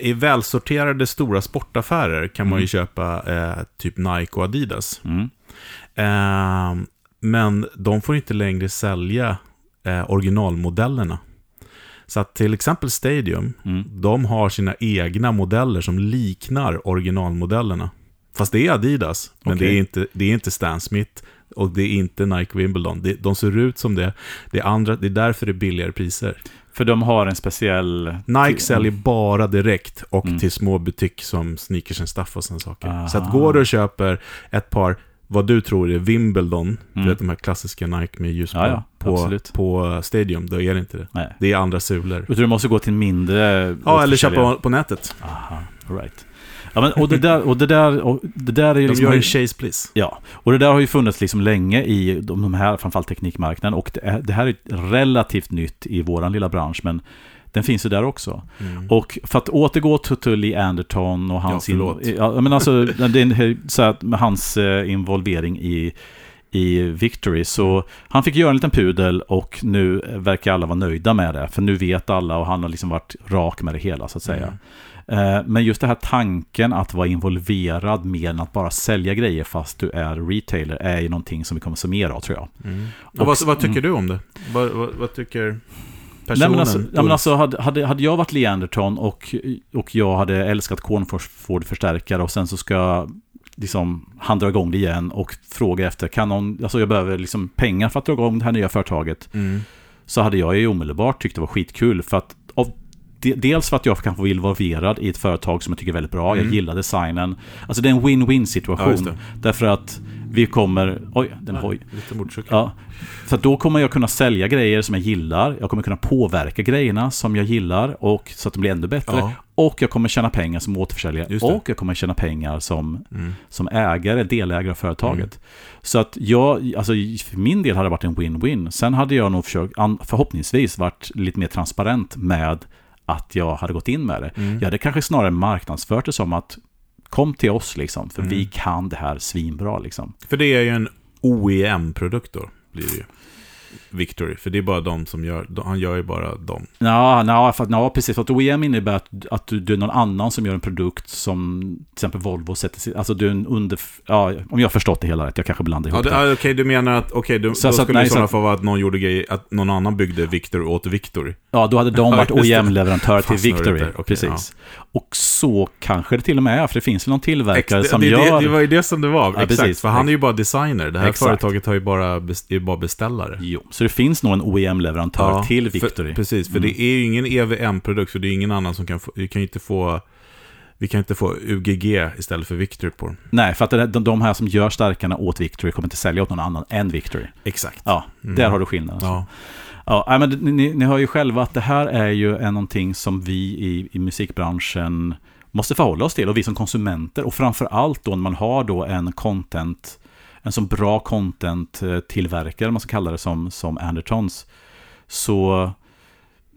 i välsorterade stora sportaffärer kan man ju Mm. köpa eh, typ Nike och Adidas. Mm. Eh, men de får inte längre sälja eh, originalmodellerna. Så att till exempel Stadium, Mm. de har sina egna modeller som liknar originalmodellerna. Fast det är Adidas, men Okej. det, är inte, det är inte Stan Smith och det är inte Nike Wimbledon. Det, de ser ut som det. Det är, andra, det är därför det är billigare priser. För de har en speciell... Nike säljer bara direkt och Mm. till små butik som Sneakers and Stuff och sådana saker. Aha. Så att går du och köper ett par, vad du tror är Wimbledon, Mm. du vet de här klassiska Nike med ljus på, Ja, ja, på, på Stadium, då är det inte det. Nej. Det är andra sulor. Du måste gå till mindre... Ja, eller köpa på nätet. Aha, right. Ja, men, och det där, och det där, och det där är ju De liksom... gör en chase please. Ja, och det där har ju funnits liksom länge i de de här, framförallt teknikmarknaden. Och det, är, det här är relativt nytt i våran lilla bransch, men den finns ju där också. Mm. Och för att återgå till, Lee Anderton och hans, Ja, in, ja, men alltså, det är en- så med hans eh, involvering i, i Victory. Så han fick göra en liten pudel och nu verkar alla vara nöjda med det. För nu vet alla och han har liksom varit rak med det hela så att säga. Mm. Eh, Men just den här tanken att vara involverad mer än att bara sälja grejer fast du är retailer är ju någonting som vi kommer se mer av tror jag. Mm. Och vad, vad tycker du om det? Vad, vad, vad tycker personen? Nej, men alltså, ja, men alltså hade, hade, hade jag varit Leanderton och, och jag hade älskat Cornford-förstärkare och sen så ska liksom, han dra igång det igen och fråga efter, kan någon, alltså jag behöver liksom pengar för att dra igång det här nya företaget. Mm. Så hade jag ju omedelbart tyckt det var skitkul för att dels för att jag kan få vara involverad i ett företag som jag tycker är väldigt bra, Mm. jag gillar designen. Alltså det är en win-win Ja, situation. det. därför att vi kommer, oj, den hoj. Lite motorcykel. Ja, att då kommer jag kunna sälja grejer som jag gillar. Jag kommer kunna påverka grejerna som jag gillar och så att de blir ännu bättre. Ja. Och jag kommer tjäna pengar som återförsäljare. Och jag kommer tjäna pengar som, Mm. som ägare, delägare av företaget. Så att jag, alltså för min del hade det varit en win-win. Sen hade jag nog försökt, förhoppningsvis varit lite mer transparent med att jag hade gått in med det. Mm. Jag hade kanske snarare marknadsfört det som att kom till oss liksom, för Mm. vi kan det här svinbra liksom. För det är ju en OEM-produkt då, blir det ju. Victory. För det är bara de som gör, han gör ju bara dem. Ja, ja, för, ja precis. För att OEM innebär att, att du, du är någon annan som gör en produkt som till exempel Volvo sätter sig... Alltså du är en under... Ja, om jag har förstått det hela rätt. Jag kanske blandar ihop Ja, det, det. Okej, du menar att, okej, du, Så- då så skulle nej, i så sådana fall vara att någon gjorde grejer, att någon annan byggde Victor åt Victor. Ja, då hade de *laughs* Ja, varit. OEM-leverantör till Victory. Okej, precis. Och så kanske det till och med är, för det finns väl någon tillverkare Ex- som det, gör... det, det var ju det som det var, Ja, exakt. precis. För han är ju bara designer. Det här Exakt. företaget har ju bara, är ju bara beställare. Jo, så det finns nog en OEM-leverantör till för- Victory. Precis, för Mm. det är ju ingen EVM-produkt, för det är ingen annan som kan få, vi kan ju inte få, vi kan inte få UGG istället för Victory på den. Nej, för att de, här som gör stärkarna åt Victory kommer inte sälja åt någon annan än Victory. Exakt. Ja, Mm. där har du skillnaden. Ja. Ja, men ni, ni, hör ju själva att det här är ju någonting som vi i, i musikbranschen måste förhålla oss till och vi som konsumenter och framför allt då när man har då en content en så bra content-tillverkare, eh, om man ska kalla det som, som Andertons, så,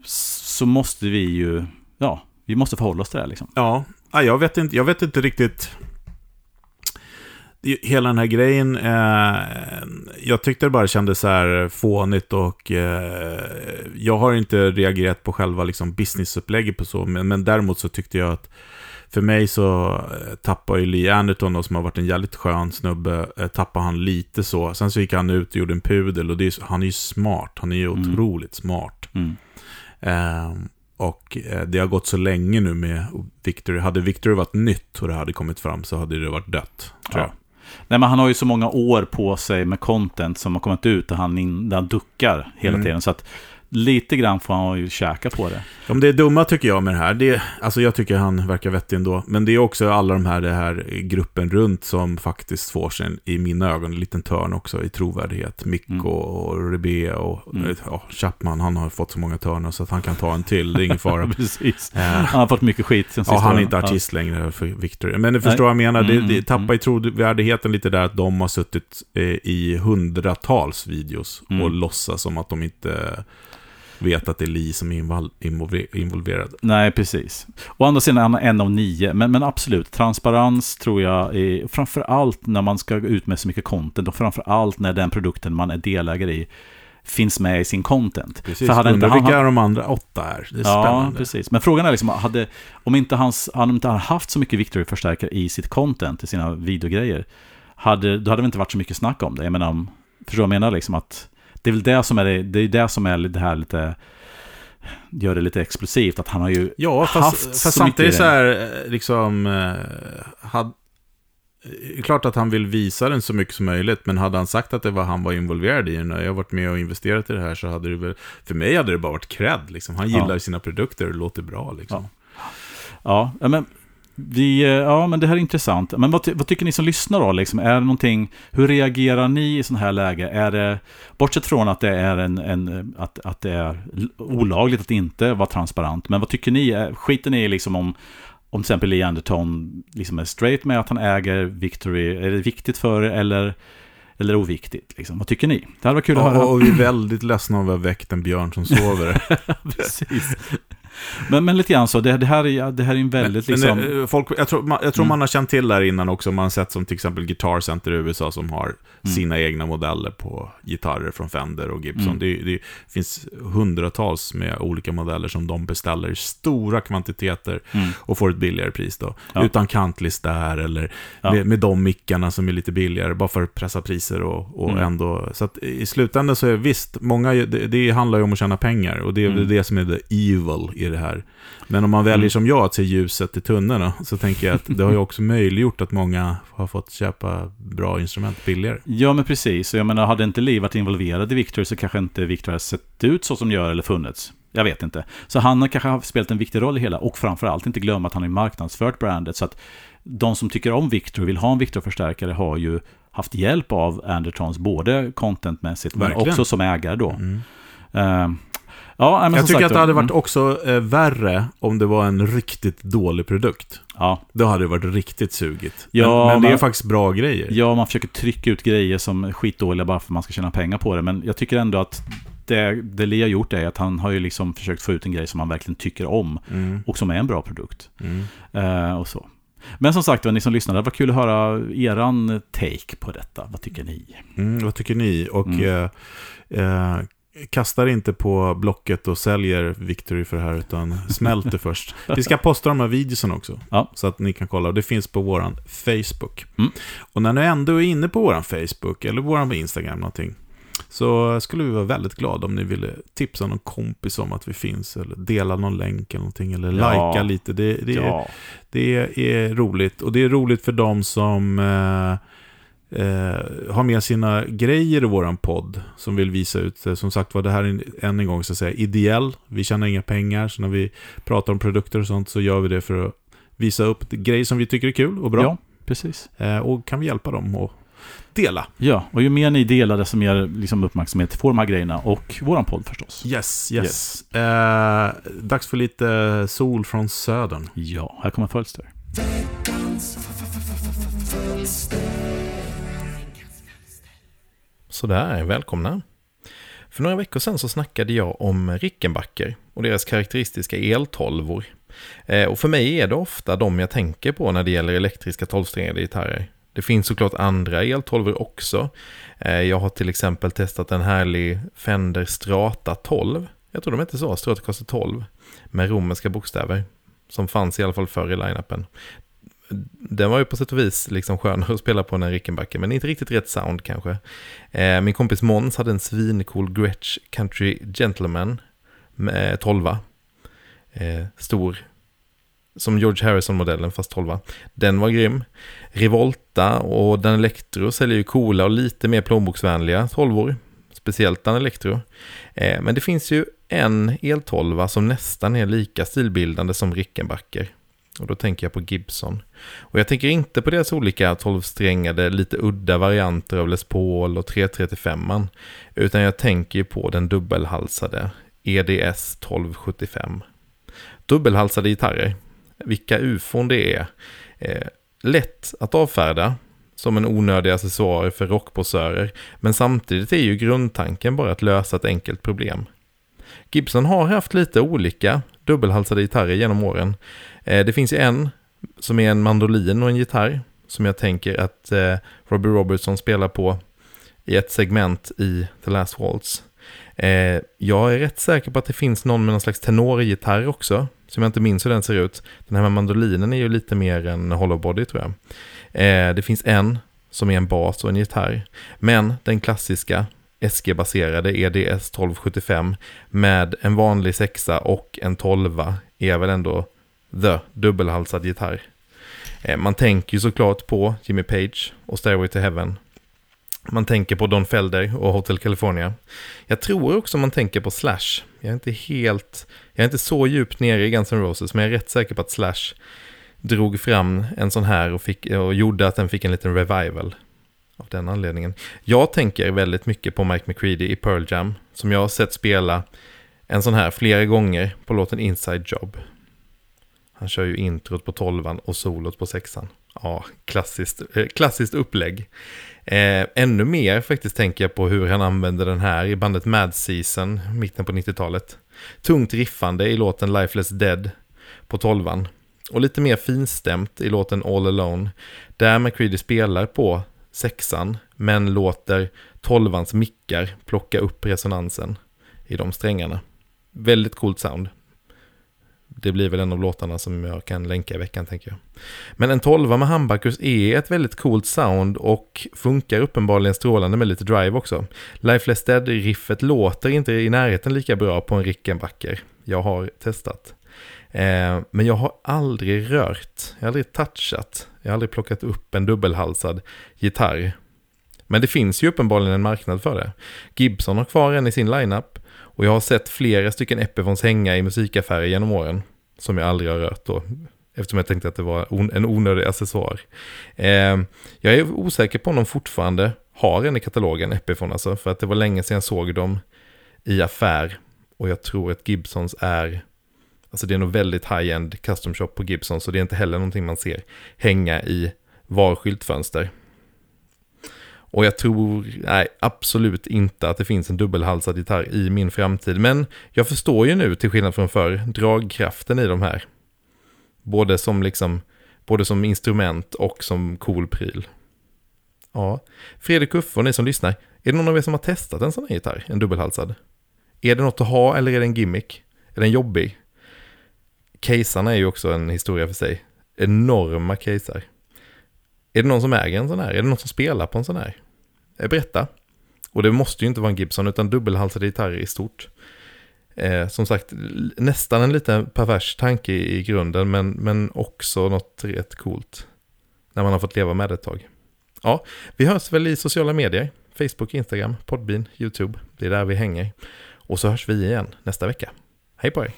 så måste vi ju, ja, vi måste förhålla oss till det här liksom. Ja, ja, jag vet inte, jag vet inte riktigt. Hela den här grejen, eh, jag tyckte det bara kändes så här fånigt och eh, jag har inte reagerat på själva liksom, businessupplägget på så, men, men däremot så tyckte jag att för mig så eh, tappar ju Lee Anderton, då, som har varit en jävligt skön snubbe, eh, tappar han lite så. Sen så gick han ut och gjorde en pudel och är, han är ju smart, han är ju Mm. otroligt smart. Mm. Ehm, och eh, det har gått så länge nu med Victory. Hade Victory varit nytt och det hade kommit fram så hade det varit dött, tror Ja. jag. Nej, men han har ju så många år på sig med content som har kommit ut där han, in, han duckar hela Mm. tiden. Så att lite grann får han ju käka på det. Om det är dumma tycker jag med det här, det är, alltså jag tycker han verkar vettig ändå, men det är också alla de här, det här gruppen runt som faktiskt får sig, i mina ögon, en liten törn också i trovärdighet. Mikko Mm. och Rebe och Mm. ja, Chapman, han har fått så många törnar så att han kan ta en till, det är ingen *laughs* fara. Precis. Eh, Han har fått mycket skit sen Ja, sista han är inte artist längre för Victor. Men du förstår vad jag menar, det, Mm, det mm, tappar mm. i trovärdigheten lite där att de har suttit eh, i hundratals videos Mm. och låtsas som att de inte vet att det är Lee som är involverad. Nej, precis. Å andra sidan är han en av nio. Men, men absolut, transparens tror jag är framför allt när man ska gå ut med så mycket content och framför allt när den produkten man är delägare i finns med i sin content. Precis, För hade inte undrar han- vilka de andra åtta är. Det är Ja, spännande. precis. Men frågan är liksom, hade, om inte hans, han inte hade haft så mycket Victory-förstärkare i sitt content, i sina videogrejer, hade, då hade det inte varit så mycket snack om det. Jag menar, förstår du vad jag menar? Liksom att det är väl det som är det, det, är det, som är det här lite, gör det lite explosivt, att han har ju Ja, haft fast, så fast samtidigt så här, eh, liksom... Eh, had, är klart att han vill visa den så mycket som möjligt, men hade han sagt att det var han var involverad i den, jag har varit med och investerat i det här, så hade det väl... För mig hade det bara varit cred, liksom. Han Ja. gillar sina produkter och låter bra, liksom. Ja, ja, men, vi, eh, ja, men det här är intressant. Men vad, vad tycker ni som lyssnar då? Liksom? Är det någonting, hur reagerar ni i sån här läge? Är det, bortsett från att det är, en, en, att, att det är olagligt att inte vara transparent, men vad tycker ni? Är- Skiter ni liksom om, om till exempel Lee Anderton liksom är straight med att han äger Victory? Är det viktigt för er eller, eller oviktigt? Liksom? Vad tycker ni? Det hade varit kul att höra. Och vi är väldigt ledsna om vi har väckt en björn som sover. *laughs* Precis. Men, men lite grann så, det, det, här, är, det här är en väldigt Men, liksom... men, eh, folk, jag tror, man, jag tror Mm. man har känt till det här innan också. Man har sett som till exempel Guitar Center i USA som har Mm. sina egna modeller på gitarrer från Fender och Gibson. Mm. Det, det finns hundratals med olika modeller som de beställer i stora kvantiteter Mm. och får ett billigare pris då. Ja. Utan kantlist där eller Ja. med, med de mickarna som är lite billigare, bara för att pressa priser och, och Mm. ändå... Så att i slutändan så är visst, många, det, det handlar ju om att tjäna pengar och det är Mm. det som är the evil i det här. Men om man väljer Mm. som jag att se ljuset i tunneln så tänker jag att det har ju *laughs* också möjliggjort att många har fått köpa bra instrument billigare. Ja, men precis. Jag menar, hade inte Lee varit involverad i Victor så kanske inte Victor hade sett ut så som det gör eller funnits. Jag vet inte. Så han har kanske spelat en viktig roll i hela. Och framförallt inte glömma att han har marknadsfört brandet. Så att de som tycker om Victor och vill ha en Victor-förstärkare har ju haft hjälp av Andertons, både contentmässigt men Verkligen. också som ägare då. Mm. Eh, ja, men Jag tycker sagt att det hade varit mm, också eh, värre om det var en riktigt dålig produkt. Ja, Då hade det varit riktigt sugigt. Ja, men, men det är men- faktiskt bra grejer. Ja, man försöker trycka ut grejer som är skitdåliga bara för att man ska tjäna pengar på det. Men jag tycker ändå att det, det Lee har gjort är att han har ju liksom försökt få ut en grej som han verkligen tycker om Mm, och som är en bra produkt. mm. Eh, och så. Men som sagt, ni som lyssnar, det var kul att höra eran take på detta. Vad tycker ni? Mm, vad tycker ni? Och Mm. eh, eh, kastar inte på Blocket och säljer Victory för det här, utan smält det *laughs* först. Vi ska posta de här videorna också, Ja. så att ni kan kolla. Det finns på våran Facebook. Mm. Och när ni ändå är inne på våran Facebook, eller våran Instagram någonting, så skulle vi vara väldigt glada om ni ville tipsa någon kompis om att vi finns, eller dela någon länk eller någonting, eller Ja. likea lite. Det, det, är, Ja, det är roligt. Och det är roligt för de som eh, eh, har med sina grejer i våran podd. Som vill visa ut. det. Som sagt var, det här är än en gång så att säga ideell. Vi tjänar inga pengar. Så när vi pratar om produkter och sånt så gör vi det för att visa upp grejer som vi tycker är kul och bra. ja precis. Eh, och kan vi hjälpa dem att dela. Ja, och ju mer ni delar desto mer liksom, uppmärksamhet får de här grejerna och våran podd förstås. Yes, yes. Eh, dags för lite sol från södern. Ja, här kommer Fölster. Sådär, välkomna. För några veckor sedan så snackade jag om Rickenbacker och deras karaktäristiska eltolvor. Eh, och för mig är det ofta de jag tänker på när det gäller elektriska tolvsträngade gitarrer. Det finns såklart andra eltolvor också. Eh, jag har till exempel testat en härlig Fender Strata 12. Jag tror de hette så, Stratocaster 12. Med romerska bokstäver. Som fanns i alla fall förr i line-upen. Den var ju på sätt och vis liksom skönare *laughs* att spela på än en Rickenbacker, men inte riktigt rätt sound kanske. Eh, min kompis Måns hade en svincool Gretsch Country Gentleman eh, med 12 eh, Stor. Som George Harrison-modellen fast 12 Den var grym. Revolta och Dan Electro säljer ju coola och lite mer plånboksvänliga 12 Speciellt Dan Electro. Eh, men det finns ju en el 12 som nästan är lika stilbildande som Rickenbacker. Och då tänker jag på Gibson. Och jag tänker inte på deras olika 12-strängade, lite udda varianter av Les Paul och 335 utan jag tänker ju på den dubbelhalsade EDS 1275. Dubbelhalsade gitarrer, vilka ufon det är. Eh, lätt att avfärda som en onödig accessoar för rockposörer, men samtidigt är ju grundtanken bara att lösa ett enkelt problem. Gibson har haft lite olika dubbelhalsade gitarrer genom åren. Eh, det finns ju en som är en mandolin och en gitarr som jag tänker att eh, Robbie Robertson spelar på i ett segment i The Last Waltz. Eh, jag är rätt säker på att det finns någon med någon slags tenorgitarr också, som jag inte minns hur den ser ut. Den här med mandolinen är ju lite mer en hollow body tror jag. Det finns en som är en bas och en gitarr. Men den klassiska SG-baserade EDS 1275 med en vanlig sexa och en tolva är väl ändå the dubbelhalsad gitarr. Eh, man tänker ju såklart på Jimmy Page och Stairway to Heaven. Man tänker på Don Felder och Hotel California. Jag tror också man tänker på Slash. Jag är inte helt, jag är inte så djupt nere i Guns N' Roses, men jag är rätt säker på att Slash drog fram en sån här och, fick, och gjorde att den fick en liten revival. Av den anledningen. Jag tänker väldigt mycket på Mike McCready i Pearl Jam, som jag har sett spela en sån här flera gånger på låten Inside Job. Han kör ju introt på tolvan och solot på sexan. Ja, klassiskt, eh, klassiskt upplägg. Eh, ännu mer faktiskt tänker jag på hur han använder den här i bandet Mad Season, mitten på 90-talet. Tungt riffande i låten Lifeless Dead på tolvan. Och lite mer finstämt i låten All Alone, där McCready spelar på sexan, men låter tolvans mickar plocka upp resonansen i de strängarna. Väldigt coolt sound. Det blir väl en av låtarna som jag kan länka i veckan tänker jag. Men en tolva med humbuckers är ett väldigt coolt sound och funkar uppenbarligen strålande med lite drive också. Lifeless Dead-riffet låter inte i närheten lika bra på en Rickenbacker. Jag har testat. Eh, men jag har aldrig rört, jag har aldrig touchat, jag har aldrig plockat upp en dubbelhalsad gitarr. Men det finns ju uppenbarligen en marknad för det. Gibson har kvar en i sin lineup och jag har sett flera stycken Epifons hänga i musikaffärer genom åren. Som jag aldrig har rört då. Eftersom jag tänkte att det var en onödig accessoar. Eh, jag är osäker på om de fortfarande har en i katalogen, Epifon alltså. För att det var länge sedan jag såg dem i affär. Och jag tror att Gibsons är... Alltså det är nog väldigt high-end custom shop på Gibson. Så det är inte heller någonting man ser hänga i var skyltfönster. Och jag tror, nej, absolut inte att det finns en dubbelhalsad gitarr i min framtid. Men jag förstår ju nu, till skillnad från förr, dragkraften i de här. Både som liksom Både som instrument och som cool pryl. Ja, Fredrik Uffe och ni som lyssnar, är det någon av er som har testat en sån här gitarr, en dubbelhalsad? Är det något att ha eller är det en gimmick? Är den jobbig? Casearna är ju också en historia för sig. Enorma casear. Är det någon som äger en sån här? Är det någon som spelar på en sån här? Eh, Berätta. Och det måste ju inte vara en Gibson utan dubbelhalsade gitarrer i stort. Eh, som sagt, nästan en lite pervers tanke i, i grunden men, men också något rätt coolt. När man har fått leva med det ett tag. Ja, vi hörs väl i sociala medier. Facebook, Instagram, Podbean, YouTube. Det är där vi hänger. Och så hörs vi igen nästa vecka. Hej på er!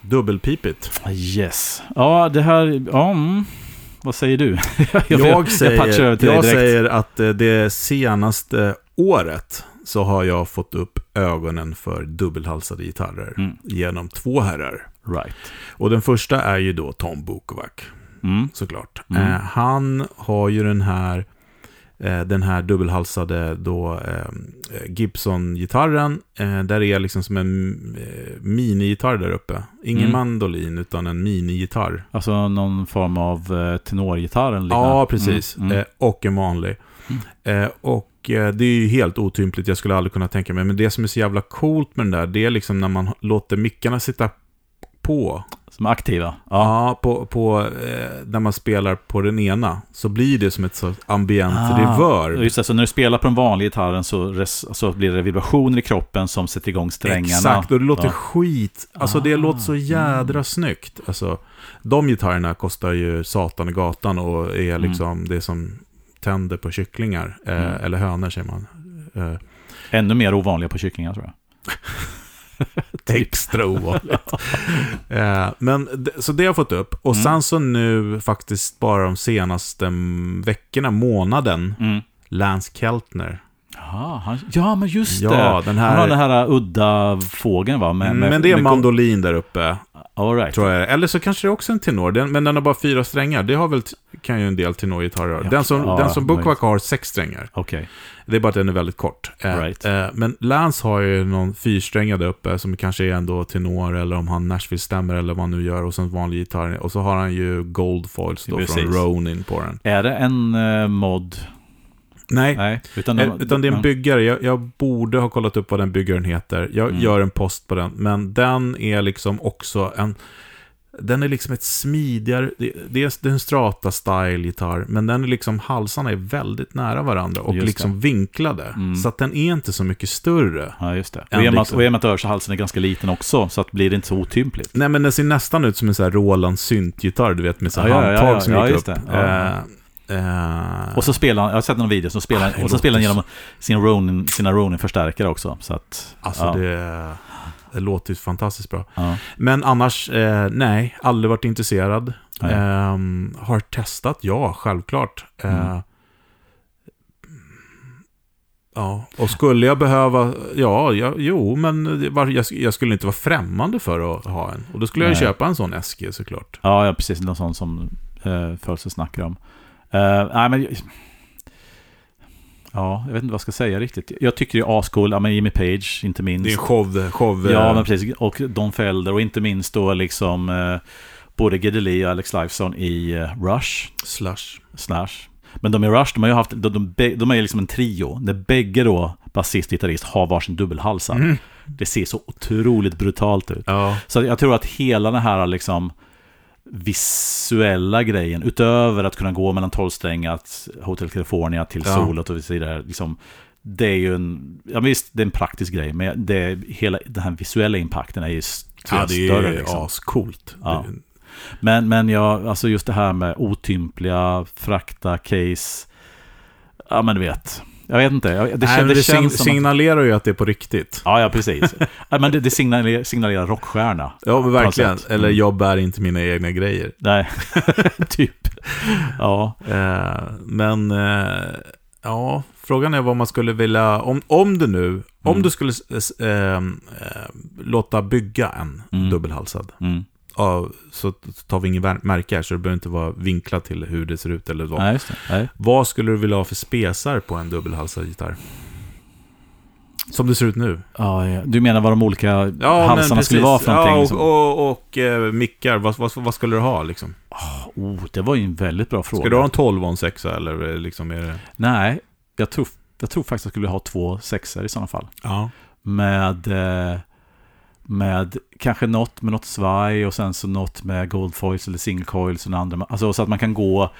Dubbelpipigt. Yes. Ja, det här... Ja, mm. Vad säger du? *laughs* jag, Jag, jag säger, jag direkt. säger att eh, det senaste året så har jag fått upp ögonen för dubbelhalsade gitarrer Mm. genom två herrar. Right. Och den första är ju då Tom Bukovac, Mm. såklart. Mm. Eh, han har ju den här, den här dubbelhalsade då, eh, Gibson-gitarren. Eh, där är liksom som en eh, minigitarr där uppe. Ingen Mm. mandolin, utan en minigitarr. Alltså någon form av eh, tenorgitarr. Ja, precis. Mm. Mm. Eh, och en vanlig. Eh, och eh, det är ju helt otympligt, jag skulle aldrig kunna tänka mig. Men det som är så jävla coolt med den där, det är liksom när man låter mickarna sitta på. Som är aktiva. Ja. Ja, på, på, eh, när man spelar på den ena. Så blir det som ett så ambient Ah, reverb. Just det, så när du spelar på den vanliga gitarren så, res, så blir det vibrationer i kroppen som sätter igång strängarna. Exakt, och det låter Ja. skit. Alltså det Ah, låter så jädra snyggt. Alltså, de gitarrerna kostar ju satan i gatan och är liksom det som tänder på kycklingar. Eh, Mm. Eller hönor säger man. Eh, Ännu mer ovanliga på kycklingar tror jag. *laughs* *laughs* extra ovanligt. *laughs* eh, men så det har jag fått upp. Och Mm. sen så nu faktiskt bara de senaste veckorna, månaden, Mm. Lance Keltner. Jaha, han, ja, men just Ja, det. den Han här- har den här udda fågeln va? Med, med, men det är med- mandolin där uppe, All right. tror jag. Eller så kanske det är också en tenor, den, men den har bara fyra strängar. Det har väl, kan ju en del tenorgitarrer ha. Ja, Den som, ja, den som. Bookvac har sex strängar. Okej. Det är bara att den är väldigt kort. Eh, Right. eh, men Lance har ju någon fyrsträngad där uppe som kanske är ändå tenor eller om han Nashville-stämmer eller vad han nu gör och sen vanlig gitarr. Och så har han ju gold foils då Precis. från Ronin på den. Är det en uh, mod? Nej, Nej, utan, eh, utan det är en byggare. Jag, jag borde ha kollat upp vad den byggaren heter. Jag Mm. gör en post på den. Men den är liksom också en... Den är liksom ett smidigare, det, det är en strata-style-gitarr, men den är liksom, halsarna är väldigt nära varandra och Just liksom vinklade. Mm. Så att den är inte så mycket större. Ja, just det. Och i liksom- och med att örshalsen är ganska liten också, så att blir det inte så otympligt. Nej men den ser nästan ut som en sån här Roland syntgitarr, du vet med så här Ja, ja, ja, handtag ja, som gick upp. Ja. Eh, eh, Och så spelar han, jag har sett någon video, så spelar, Ah, och så spelar han genom sin Ronin, sina Ronin-förstärkare också. Så att, alltså ja, det, det låter ju fantastiskt bra. ja. Men annars, eh, nej, aldrig varit intresserad. Nej. Ehm, har testat, ja, självklart. Eh, Mm. Ja, och skulle jag behöva, ja, ja jo, men jag, jag skulle inte vara främmande för att ha en. Och då skulle jag Nej. köpa en sån SG såklart. Ja, ja, precis. Någon sån som uh, Fölse snackar om. Uh, nej, men... Ja, jag vet inte vad jag ska säga riktigt. Jag tycker det är ascool. Ja, men Jimmy Page, inte minst. Det är en show, show Ja, eh, men precis. Och Don Felder och inte minst då liksom eh, både Geddy Lee och Alex Lifeson i eh, Rush, slush. Slash. Men de i Rush, de har ju haft, de, de, de är liksom en trio. Där bägge då, basist och gitarrist, har varsin dubbelhalsar. Mm. Det ser så otroligt brutalt ut. Ja, Så jag tror att hela den här liksom visuella grejen, utöver att kunna gå mellan tolvsträngat Hotel California till Ja. solet och så vidare, liksom, det är ju en, ja visst, det är en praktisk grej, men det, hela, den här visuella impacten är ju ja det större. är Liksom. ascoolt. Ja. Men, men jag, alltså just det här med otympliga, frakta, case, ja men du vet. Jag vet inte, jag- det, Nej, det, det känns sign- som... att- signalerar ju att det är på riktigt. Ja, ja, precis. men det, det signalerar, signalerar rockstjärna. *laughs* Ja, verkligen. Eller Mm. jag bär inte mina egna grejer. Nej, *laughs* typ. Ja, Eh, men, eh, ja, frågan är vad man skulle vilja, om, om du nu, om Mm. du skulle eh, eh, låta bygga en Mm. dubbelhalsad, mm. Ja, så tar vi ingen vär- märke här, så det behöver inte vara vinklat till hur det ser ut eller vad. Nej. Nej. Vad skulle du vilja ha för spesar på en dubbelhalsad gitarr? Som det ser ut nu. Ja, ja. Du menar vad de olika Ja, halsarna skulle vara för någonting? Ja, liksom? och, och, och eh, mickar. Vad, vad, vad skulle du ha liksom? Oh, det var ju en väldigt bra fråga. Ska du ha en 12 och en 6 eller eh, liksom är det... Nej, jag tror, jag tror faktiskt att jag skulle ha två sexor i sådana fall. Ja. Med, eh, med kanske något med något svaj och sen så något med gold foils eller single coils och andra. Alltså så att man kan gå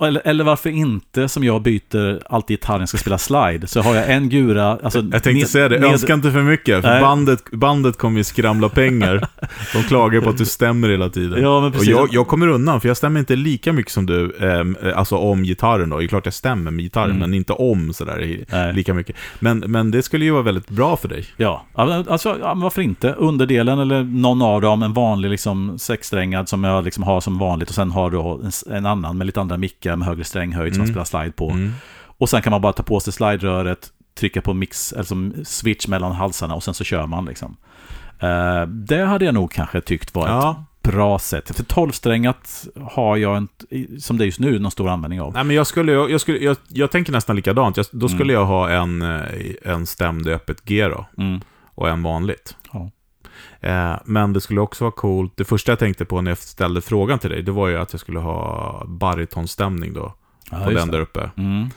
eller, eller varför inte, som jag byter alltid gitarren ska spela slide, så har jag en gura... Alltså, Jag tänkte ned- säga det, ned- önska inte för mycket. För Nej. bandet, bandet kommer ju skramla pengar. *laughs* De klagar på att du stämmer hela tiden. Ja, men och precis. jag, jag kommer undan, för jag stämmer inte lika mycket som du, ehm, alltså om gitarren då. Det är klart jag stämmer med gitarren, Mm. men inte om sådär Nej. lika mycket. Men, men det skulle ju vara väldigt bra för dig. Ja, alltså, ja, men varför inte? Underdelen eller någon av dem, en vanlig liksom sexsträngad som jag liksom har som vanligt och sen har du en, en annan med lite andra mickar med högre stränghöjd som man Mm. spelar slide på. Mm. Och sen kan man bara ta på sig slide-röret, trycka på mix, som switch mellan halsarna och sen så kör man liksom. Eh, det hade jag nog kanske tyckt var Ja. ett bra sätt. För 12-strängat har jag inte, som det är just nu, någon stor användning av. Nej, men jag, skulle, jag, skulle, jag, jag tänker nästan likadant. Jag, då skulle Mm. jag ha en, eh, en stämd öppet G då, Mm. och en vanligt. Eh, men det skulle också vara coolt. Det första jag tänkte på när jag ställde frågan till dig, det var ju att jag skulle ha baritonstämning då. Ja, på den där uppe. Mm.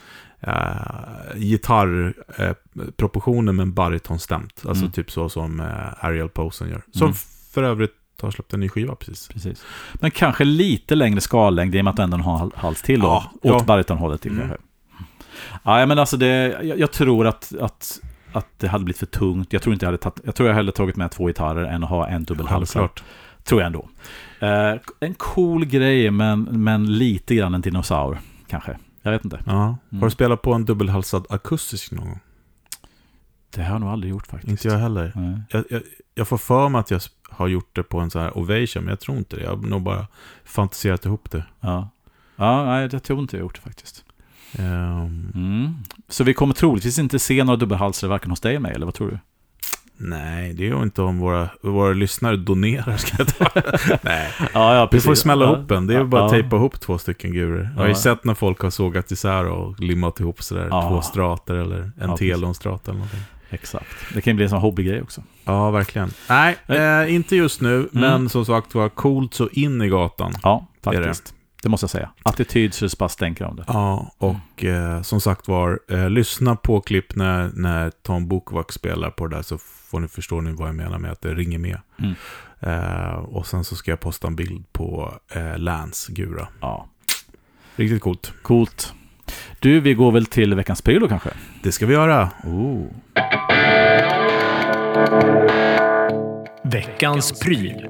Uh, Gitarrproportioner eh, proportioner med en baritonstämt. Alltså Mm. typ så som eh, Ariel Posen gör. Som Mm. för övrigt har släppt en ny skiva precis. Precis. Men kanske lite längre skallängd i och med att ändå har en hals till då. Ja, åt ja. baritonhållet till Mm. kanske. Ja, men alltså det, jag, jag tror att, att, att det hade blivit för tungt. Jag tror inte jag hade tagit, jag tror jag hellre tagit med två gitarrer än att ha en dubbelhalsad. Självklart. Tror jag ändå. Eh, en cool grej, men, men lite grann en dinosaur, kanske. Jag vet inte. Ja. Mm. Har du spelat på en dubbelhalsad akustisk någon gång? Det har jag nog aldrig gjort faktiskt. Inte jag heller. Jag, jag, jag får för mig att jag har gjort det på en sån här Ovation, men jag tror inte det. Jag har nog bara fantiserat ihop det. Ja. Ja, nej, jag tror inte jag har gjort det faktiskt. Ehm, Mm. Så vi kommer troligtvis inte se några dubbelhalsare varken hos dig eller mig, eller vad tror du? nej, det är ju inte om våra, våra lyssnare donerar, ska jag ta. *laughs* nej, Ja, ja, vi får smälla ja. ihop en. Det är bara att Ja. tejpa ihop två stycken gurer. Jag har ju sett när folk har sågat isär och limmat ihop sådär Ja. två strater eller en Ja, telonstrata eller någonting. Exakt. Det kan ju bli en sån hobbygrej också. Ja, verkligen. Nej, eh, inte just nu, men som sagt var, coolt så in i gatan. Ja, faktiskt. Det måste jag säga. Attityd så det bara stänker om det. Ja, och eh, som sagt var, eh, lyssna på klipp när, när Tom Bokvak spelar på det där så får ni förstå ni vad jag menar med att det ringer med. Mm. Eh, och sen så ska jag posta en bild på eh, Lance Gura. Ja, Riktigt coolt. coolt. Du, vi går väl till veckans pryl då kanske? Det ska vi göra. Oh. Veckans pryl.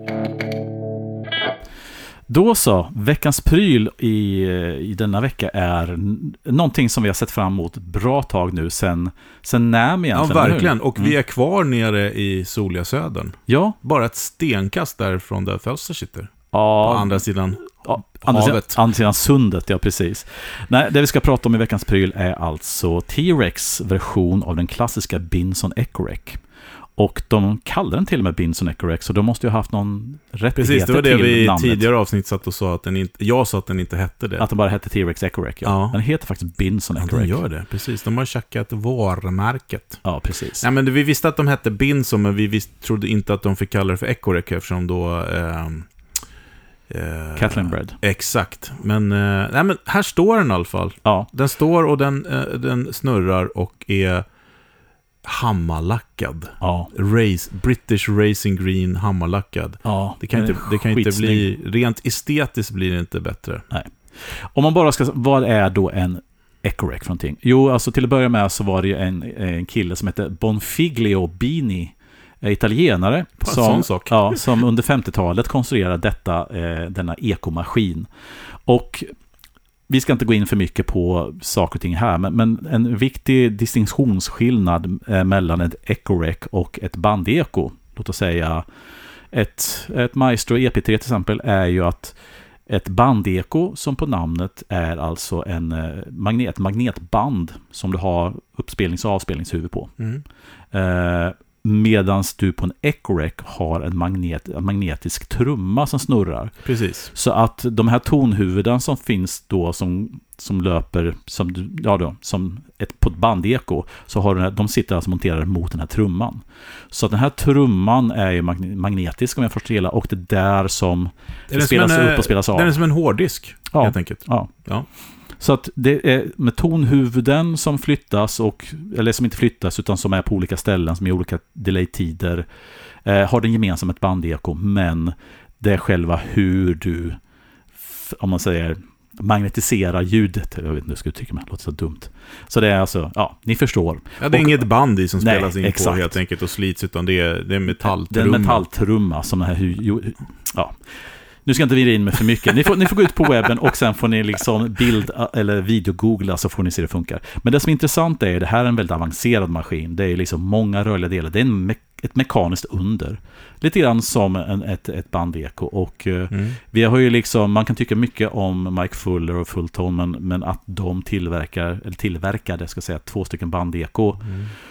Då så, veckans pryl i, i denna vecka är någonting som vi har sett fram emot bra tag nu, sen, sen NAM Ja, egentligen. hur? verkligen. Och vi Mm. är kvar nere i soliga södern. Ja, Bara ett stenkast därifrån där Fölster sitter. ja, På andra sidan. Ja, andra, sidan, andra sidan sundet, ja precis. Nej, det vi ska prata om i veckans pryl är alltså T-Rex version av den klassiska Binson Ecorec. Och de kallar den till och med Binson Ecorec, så de måste ju ha haft någon rättigheter Precis, det var det till vi i namnet. tidigare avsnitt satt och sa att den inte... Jag sa att den inte hette det. Att den bara hette T-Rex Ecorec, ja. Ja. Den heter faktiskt Binson Ja, Ecorec. den gör det. Precis, de har tjackat varumärket. Ja, precis. Nej, men vi visste att de hette Binson, men vi visst, trodde inte att de fick kalla det för Ecorec eftersom då... ehm, eh, Kathleen Bread. Exakt. Men, eh, nej, men här står den i alla fall. Ja, Den står och den, eh, den snurrar och är hammarlackad. ja, Race, British Racing Green hammarlackad. ja. Det kan, inte, det kan inte bli... Rent estetiskt blir det inte bättre. Om man bara ska... Vad är då en Ecorec för någonting? Jo, alltså till att börja med så var det ju en, en kille som hette Bonfiglio Bini, eh, italienare, som. Ja, som under 50-talet konstruerade detta, eh, denna ekomaskin. Och vi ska inte gå in för mycket på saker och ting här, men, men en viktig distinktionsskillnad eh, mellan ett Ecorec och ett bandeko, låt oss säga ett, ett Maestro EP3 till exempel, är ju att ett bandeko som på namnet är alltså en eh, magnet, magnetband som du har uppspelnings och avspelningshuvud på. Mm. Eh, Medan du på en Ecorec har en, magnet, en magnetisk trumma som snurrar. Precis. Så att de här tonhuvuden som finns då som som löper som, ja då, som ett, på ett bandeko. Så har den de sitter alltså monterade mot den här trumman. Så att den här trumman är ju magne- magnetisk om jag förstår det hela. Och det är där som den spelas som en, upp och spelas av. Den är som en hårddisk, Ja. helt enkelt. Ja. Ja. Så att det är med tonhuvuden som flyttas, och, eller som inte flyttas, utan som är på olika ställen, som är olika delay-tider, eh, har den gemensamt ett bandeko, men det är själva hur du, om man säger, magnetiserar ljudet. Jag vet inte hur jag ska uttrycka mig, det låter så dumt. Så det är alltså, ja, ni förstår. Ja, det är Och- inget band i som Nej, spelas in exakt. på helt enkelt och slits, utan det är, det är Det är metalltrumma. en metalltrumma som den här, ja. Nu ska inte vrida in mig för mycket. Ni får, ni får gå ut på webben och sen får ni liksom bild eller videogoogla så får ni se hur det funkar. Men det som är intressant är att det här är en väldigt avancerad maskin. Det är liksom många rörliga delar. Det är en me ett mekaniskt under. Lite grann som en, ett, ett bandeko. Och eh, Mm. vi har ju liksom, man kan tycka mycket om Mike Fuller och Fulltone, men, men att de tillverkar, eller tillverkade, ska säga, två stycken bandeko.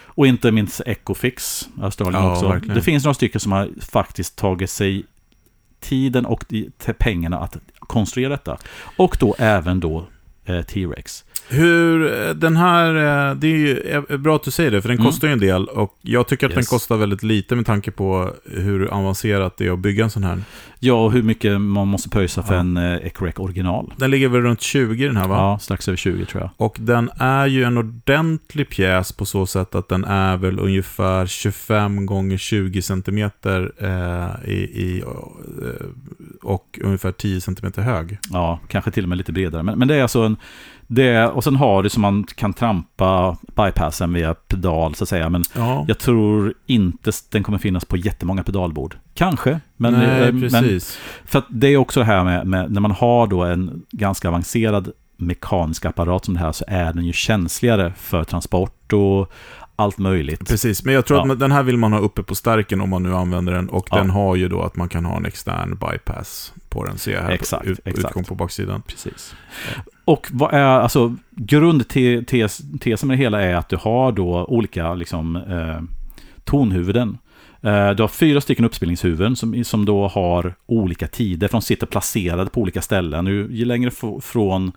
Och inte minst Ecofix, Australien Ja, också. verkligen. Det finns några stycken som har faktiskt tagit sig tiden och pengarna att konstruera detta. Och då även då eh, T-Rex. Hur, eh, den här, eh, det är ju eh, bra att du säger det, för den Mm. kostar ju en del och jag tycker att den Yes. kostar väldigt lite med tanke på hur avancerat det är att bygga en sån här. Ja, och hur mycket man måste pröjsa för Ja. en Ecorec original. Den ligger väl runt 20 den här va? Ja, strax över 20 tror jag. Och den är ju en ordentlig pjäs på så sätt att den är väl ungefär 25 gånger 20 centimeter eh, i, i, och ungefär 10 centimeter hög. Ja, kanske till och med lite bredare. Men, men det är alltså en... Det och sen har du som man kan trampa bypassen via pedal så att säga. Men Ja, jag tror inte den kommer finnas på jättemånga pedalbord. Kanske, men... Nej, eh, men precis. För det är också det här med, med när man har då en ganska avancerad mekanisk apparat som det här så är den ju känsligare för transport och allt möjligt. Precis, men jag tror Ja. att den här vill man ha uppe på stärken om man nu använder den. Och Ja. den har ju då att man kan ha en extern bypass på den, ser jag här. Exakt, på, ut, exakt. Utgång på baksidan. Precis. Och vad är, alltså, grundtesen med det hela är att du har då olika liksom, eh, tonhuvuden. Eh, du har fyra stycken uppspelningshuvuden som, som då har olika tider, för de sitter placerade på olika ställen. Nu, ju längre från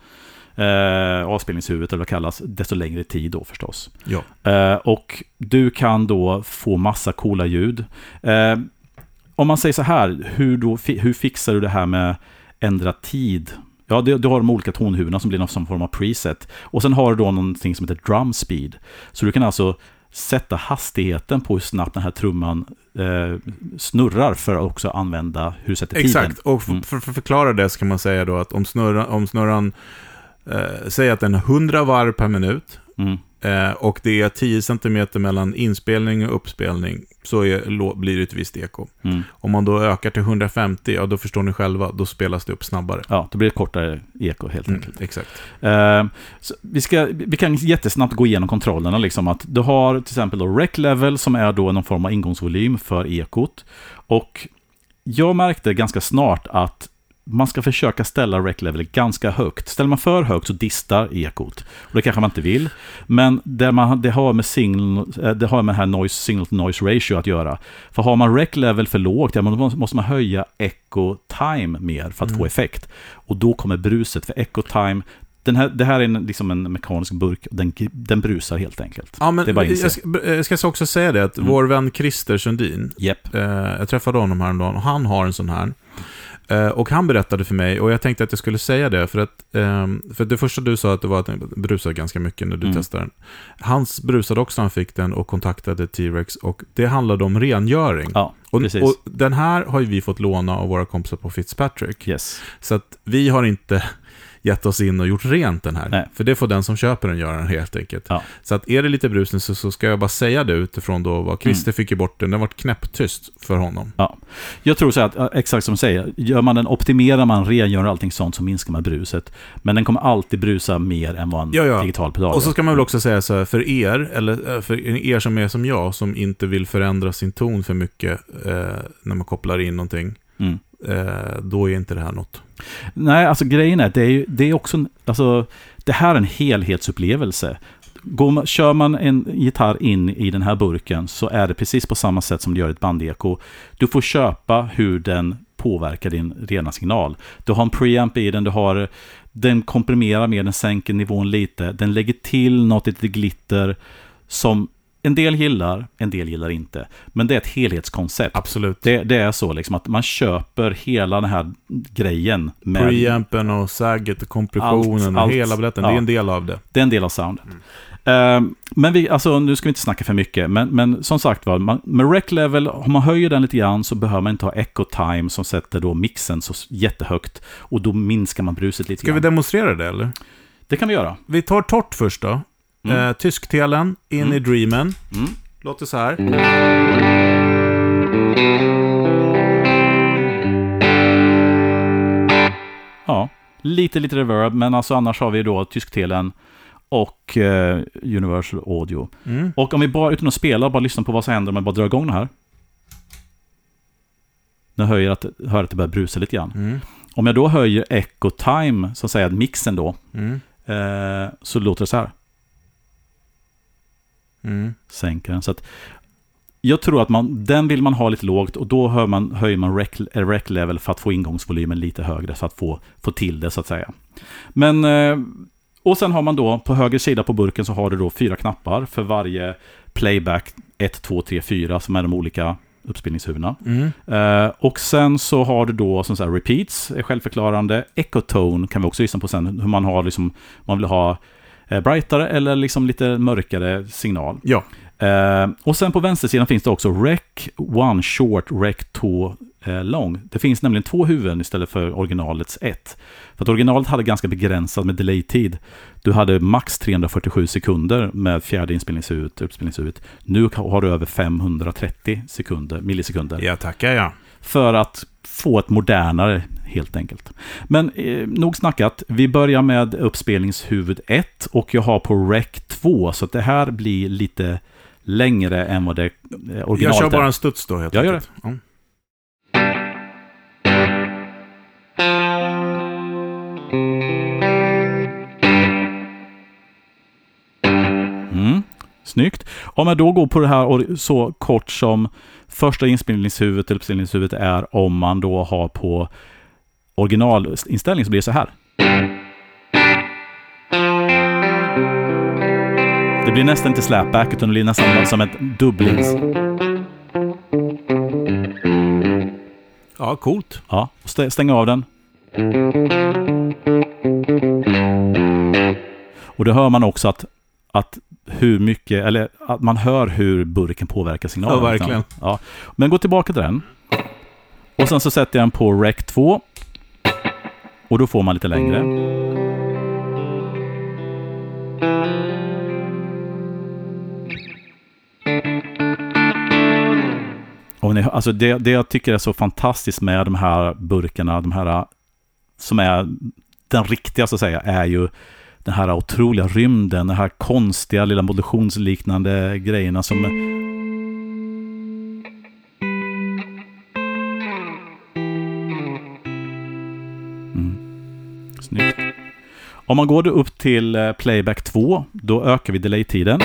eh, avspelningshuvudet, eller vad det kallas, desto längre tid då förstås. Ja. Eh, och du kan då få massa coola ljud. Om man säger så här, hur, då, hur fixar du det här med ändra tid? Ja, du, du har de olika tonhuvudena som blir någon form av preset. Och sen har du då någonting som heter drum speed. Så du kan alltså sätta hastigheten på hur snabbt den här trumman eh, snurrar för att också använda hur du sätter tiden. Exakt, och för, Mm. för, för förklara det så kan man säga då att om snurran, om snurran eh, säger att den är 100 varv per minut Mm. Eh, och det är 10 cm mellan inspelning och uppspelning så är, blir det ett visst eko. Mm. Om man då ökar till 150, ja då förstår ni själva, då spelas det upp snabbare. Ja, då blir det kortare eko helt Mm, enkelt. exakt. Eh, vi, ska, vi kan jättesnabbt gå igenom kontrollerna. Liksom att du har till exempel då rec level som är då någon form av ingångsvolym för ekot. Och jag märkte ganska snart att man ska försöka ställa rec level ganska högt. Ställer man för högt så distar ekot. Och det kanske man inte vill. Men det, man, det har med signal, eh, det har med här noise, signal to noise ratio att göra. För har man rec level för lågt, ja, då måste man höja echo time mer för att få effekt. Och då kommer bruset, för echo time den här, det här är en, liksom en mekanisk burk, den, den brusar helt enkelt. Ja, men jag, ska, jag ska också säga det att Mm. vår vän Christer Sundin, Japp. eh, jag träffade honom häromdagen och han har en sån här. Eh, och han berättade för mig, och jag tänkte att jag skulle säga det, för att ehm, för det första du sa att det var att den brusade ganska mycket när du Mm. testade den. Hans brusade också när han fick den och kontaktade T-Rex och det handlade om rengöring. Ja, och, och den här har ju vi fått låna av våra kompisar på Fitzpatrick. yes. Så att vi har inte gett oss in och gjort rent den här. Nej. För det får den som köper den göra helt enkelt. Ja. Så att är det lite brus nu så, så ska jag bara säga det utifrån då vad Christer fick ju bort den. Den var knäpptyst för honom. Jag tror så att, ja, exakt som du säger, gör man den, optimerar man, rengör allting sånt så minskar man bruset. Men den kommer alltid brusa mer än vad en Ja, ja. digital pedal Och så gör. ska man väl också säga så här, för er, eller eh, för er som är som jag, som inte vill förändra sin ton för mycket eh, när man kopplar in någonting, Mm eh, då är inte det här något. Nej, alltså grejen är, det är, ju, det är också, en- alltså, det här är en helhetsupplevelse. Går man, kör man en gitarr in i den här burken så är det precis på samma sätt som du gör ett bandeko. Du får köpa hur den påverkar din rena signal. Du har en preamp i den, du har, den komprimerar mer, den sänker nivån lite, den lägger till något lite glitter som en del gillar, en del gillar inte. Men det är ett helhetskoncept. Absolut. Det, det är så liksom att man köper hela den här grejen. Med, Preampen och sagget och kompressionen och allt. hela baletten. Det Ja. är en del av det. det är en del av soundet. Ehm, men vi, alltså, nu ska vi inte snacka för mycket, men, men som sagt var, man, med rec level, om man höjer den lite grann så behöver man inte ha echo time som sätter då mixen så jättehögt. Och då minskar man bruset lite Ska vi grann. demonstrera det eller? det kan vi göra. Vi tar torrt först då. Mm. Eh, Tysktelen, in Mm. i Dreamen. Mm. Låter så här. Ja, lite, lite reverb, men alltså annars har vi då tysktelen och eh, Universal Audio. Mm. Och om vi bara, utan att spela, bara lyssnar på vad som händer om jag bara drar igång det här. Nu hör jag att, hör att det börjar brusa lite grann. Mm. Om jag då höjer echo time, så att säga mixen då, Mm. eh, så låter det så här. Mm. Sänker den. Så att jag tror att man, den vill man ha lite lågt och då hör man, höjer man rec, eh, rec level för att få ingångsvolymen lite högre för att få, få till det så att säga. Men, eh, och sen har man då på höger sida på burken så har du då fyra knappar för varje playback 1, 2, 3, 4 som är de olika uppspelningshuvudena. Mm. Eh, och sen så har du då som så här repeats, är självförklarande. Ecotone kan vi också lyssna på sen, hur man har liksom, man vill ha brightare eller liksom lite mörkare signal. Ja. Eh, och sen på vänstersidan finns det också Rec 1 Short, Rec 2 eh, Long. Det finns nämligen två huvuden istället för originalets ett. För att originalet hade ganska begränsad med delay-tid. Du hade max 347 sekunder med fjärde inspelningshuvudet, uppspelningshuvudet. Nu har du över 530 sekunder, millisekunder. Ja, tackar ja. För att få ett modernare, helt enkelt. Men eh, nog snackat. Vi börjar med uppspelningshuvud 1 och jag har på Rec 2. Så det här blir lite längre än vad det eh, originalet Jag kör är. bara en studs då helt Jag gör enkelt. Ja. Mm, snyggt. Om jag då går på det här så kort som första inspelningshuvudet eller uppspelningshuvudet är om man då har på originalinställning så blir det så här. Det blir nästan inte slapback utan det blir nästan som ett dubblings. ja, coolt. Ja, och stä- stäng av den. Och då hör man också att, att hur mycket, eller att man hör hur burken påverkar signalen. Ja, verkligen. Ja. Men gå tillbaka till den. Och sen så sätter jag den på Rec 2. Och då får man lite längre. Och ni, alltså det, det jag tycker är så fantastiskt med de här burkarna, de här som är den riktiga så att säga, är ju den här otroliga rymden, den här konstiga lilla modulationsliknande grejerna som... Mm. Snyggt. Om man går då upp till eh, playback 2, då ökar vi delay-tiden.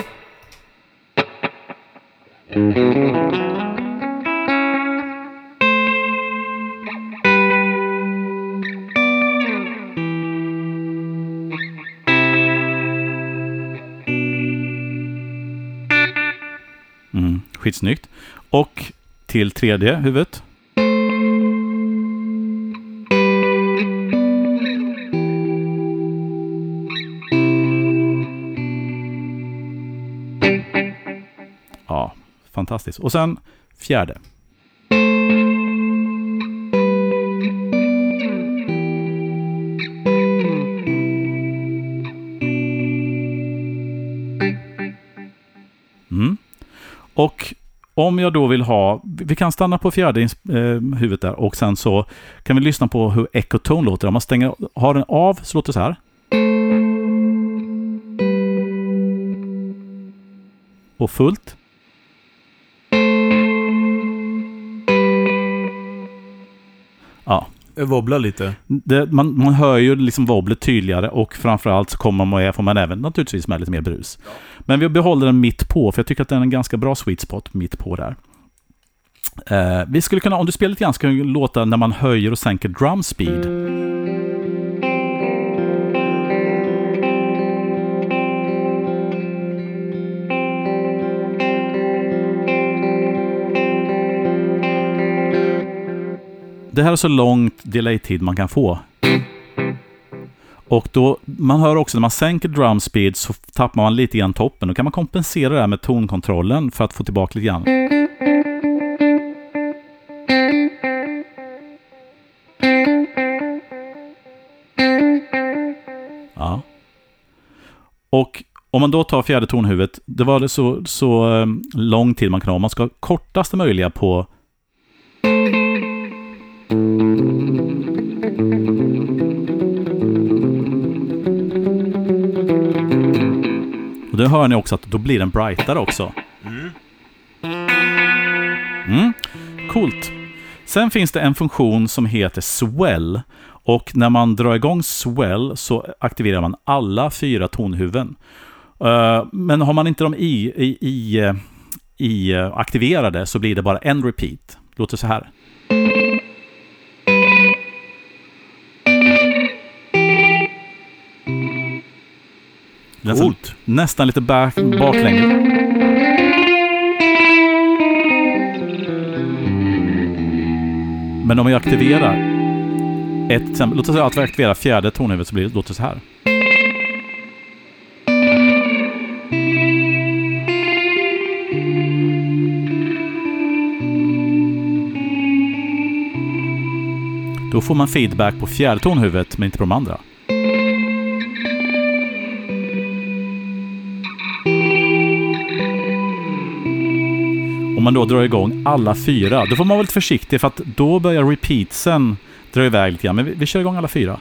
Skitsnyggt. Och till tredje huvudet. Ja, fantastiskt. Och sen fjärde. Mm. Och om jag då vill ha, vi kan stanna på fjärde eh, huvudet där och sen så kan vi lyssna på hur Ecotone låter. Om man stänger, har den av så låter det så här. Och fullt. Ja, wobblar lite. det, man, man hör ju liksom wobblet tydligare och framförallt så kommer man får man även naturligtvis med lite mer brus. Men vi behåller den mitt på, för jag tycker att den är en ganska bra sweet spot mitt på där. Eh, vi skulle kunna, om du spelar lite grann, så kan du låta när man höjer och sänker drum speed. Det här är så långt delay-tid man kan få. Och då, man hör också när man sänker drum speed så tappar man lite grann toppen. Då kan man kompensera det här med tonkontrollen för att få tillbaka lite grann. Ja. Och om man då tar fjärde tonhuvudet, det var det så, så eh, lång tid man kan ha. Man ska ha kortaste möjliga på och då hör ni också att då blir den brightare också. Mm. mm. Coolt. Sen finns det en funktion som heter Swell. Och när man drar igång Swell så aktiverar man alla fyra tonhuvuden. Eh, men har man inte dem i, i, i, eh, i eh, aktiverade så blir det bara en repeat. Låter så här. Nästan, nästan lite back, baklänges. Men om jag aktiverar ett, exempel, låt oss säga att vi aktiverar fjärde tonhuvudet så blir det, låter det så här. Då får man feedback på fjärde tonhuvudet men inte på de andra. Om man då drar igång alla fyra, då får man vara lite försiktig för att då börjar repeatsen dra iväg lite grann. Men vi, vi kör igång alla fyra.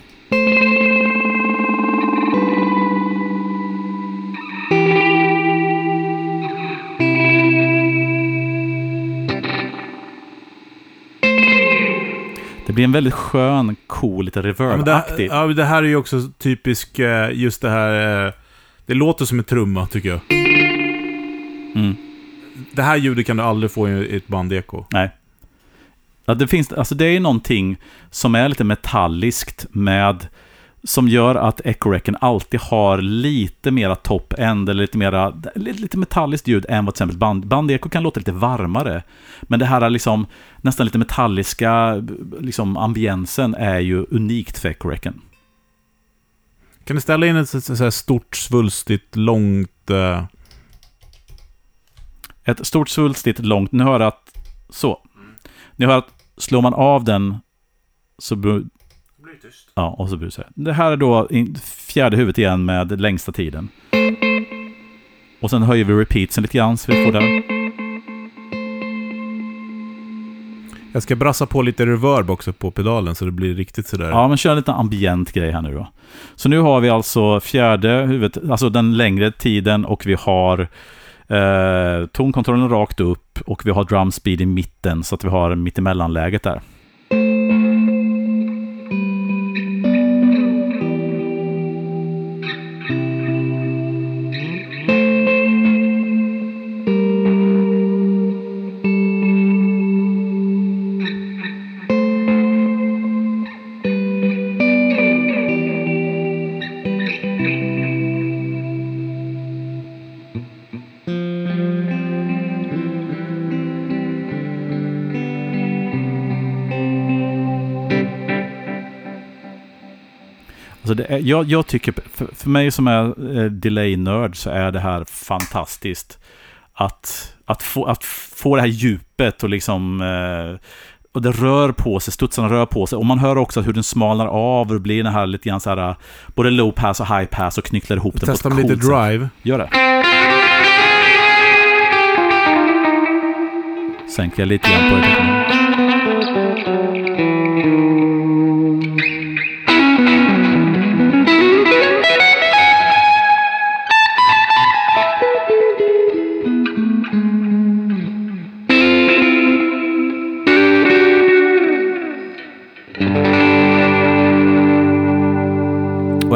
Det blir en väldigt skön, cool, lite reverb-aktig. ja, det här är ju också typisk, eh, just det här... eh, Det låter som en trumma, tycker jag. Mm. Det här ljudet kan du aldrig få i ett bandeko. Nej. Ja, det, finns, alltså det är någonting som är lite metalliskt med som gör att Echo-Recken alltid har lite mera top-end eller lite mera lite metalliskt ljud än vad till exempel band, bandeko kan låta lite varmare. Men det här är liksom nästan lite metalliska liksom ambiensen är ju unikt för Echo-Recken. Kan du ställa in ett så, så stort, svulstigt, långt... eh, Ett stort svulstigt långt, ni hör att så. Ni hör att slår man av den så bru- Ja, och så brusar det. Det här är då fjärde huvudet igen med längsta tiden. Och sen höjer vi repeatsen lite grann så vi får där. Jag ska brassa på lite reverb också på pedalen så det blir riktigt sådär. Ja, men kör en liten ambient grej här nu då. Så nu har vi alltså fjärde huvudet, alltså den längre tiden och vi har eh, tonkontrollen rakt upp och vi har drum speed i mitten så att vi har mittemellanläget där. Alltså det är, jag, jag tycker, för, för mig som är eh, delay-nörd så är det här fantastiskt. Att, att, få, att få det här djupet och liksom... Eh, och det rör på sig, studsarna rör på sig. Och man hör också hur den smalnar av och det blir den här lite grann så här... eh, Både low pass och high pass och knycklar ihop den Testa på ett med lite coolt sätt. drive. Gör det. Sänker jag lite grann på det.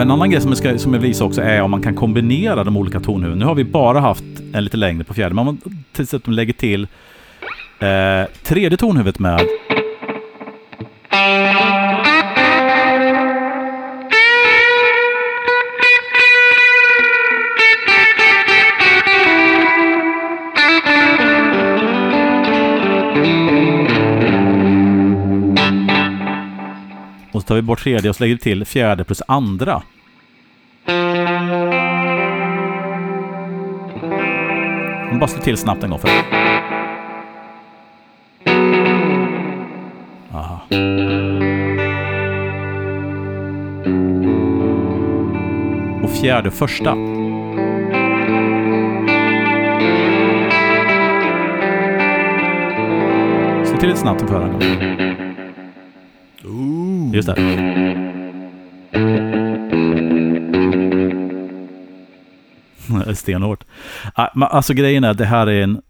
En annan grej som jag, ska, som jag vill visa också är om man kan kombinera de olika tonhuvuden. Nu har vi bara haft en lite längre på fjärde, men om man till exempel lägger till Eh, tredje tonhuvudet med bort tredje och så lägger vi till fjärde plus andra. Man bara slå till snabbt en gång för Aha. Och fjärde första. Slå till lite snabbt en förra gång. Just det. *laughs* Stenhårt. Ah, alltså grejen är att det här är en,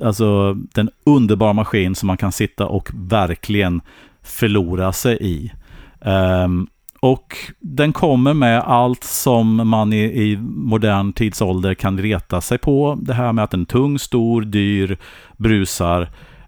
alltså, den underbara maskin som man kan sitta och verkligen förlora sig i. Um, och den kommer med allt som man i, i modern tidsålder kan reta sig på. Det här med att den är tung, stor, dyr, brusar.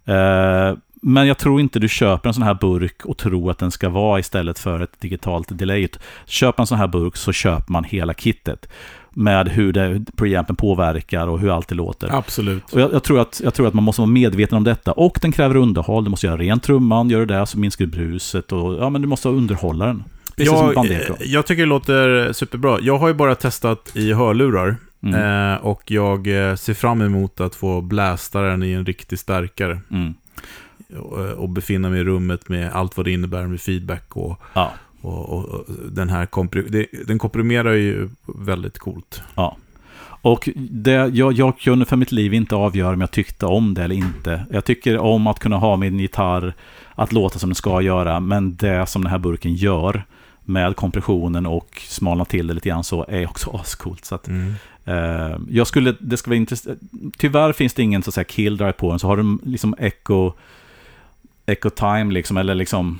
Eh, men jag tror inte du köper en sån här burk och tror att den ska vara istället för ett digitalt delay. Köper en sån här burk så köper man hela kittet. Med hur det preampen påverkar och hur allt det låter. Absolut. Och jag, jag, tror att, jag tror att man måste vara medveten om detta. Och den kräver underhåll. Du måste göra rent trumman, gör det så minskar du bruset. Och, ja, men du måste underhålla den. Precis som Jag, bandeko. jag tycker det låter superbra. Jag har ju bara testat i hörlurar. Mm. Eh, och jag eh, ser fram emot att få blästa den i en riktig stärkare. Mm. Och, eh, och befinna mig i rummet med allt vad det innebär med feedback och, Ja, och, och, och den här kompri- det, den komprimerar ju väldigt coolt. ja. Och det, jag, jag kunde för mitt liv inte avgöra om jag tyckte om det eller inte. Jag tycker om att kunna ha min gitarr att låta som den ska göra, men det som den här burken gör med kompressionen och smalna till det lite grann så är också *laughs* ascoolt. Så att, Mm. Eh, jag skulle, det ska vara intressant. Tyvärr finns det ingen så att säga kill drive på den, så har du liksom echo, echo time liksom, eller liksom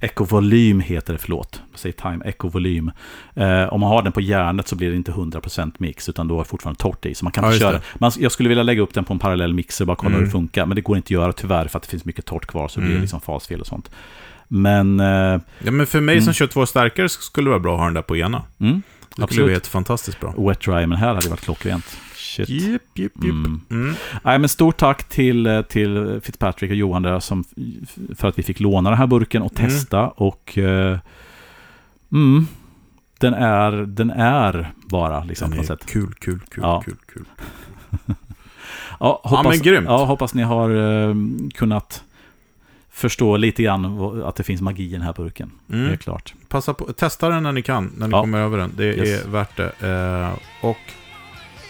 echo volym heter det, förlåt. Säger time, echo volym. Eh, om man har den på järnet så blir det inte 100% mix, utan då är det fortfarande torrt i. Så man kan Ja, köra. Man, jag skulle vilja lägga upp den på en parallell mixer och bara kolla Mm. hur det funkar, men det går inte att göra tyvärr för att det finns mycket torrt kvar, så det blir Mm. liksom fasfel och sånt. Men, eh, Ja, men för mig Mm. som kör två stärkare så skulle det vara bra att ha den där på ena. mm, Det skulle Absolut. vara helt fantastiskt bra. wet dry, men här hade det varit klockrent. Shit. Jipp, jipp, jipp. Mm. Mm. Nej, men stort tack till, eh, till Fitzpatrick och Johan där som, för att vi fick låna den här burken och Mm. testa. Och eh, mm, den, är, den är bara liksom Den på något är sätt. kul, kul, kul, Ja. kul, kul. *laughs* Ja, hoppas, men grymt. Ja, hoppas ni har eh, kunnat förstå lite grann att det finns magi i den här burken. Det är Mm. klart. Passa på, testa den när ni kan, när ni Ja. kommer över den. Det Yes. är värt det. Eh, och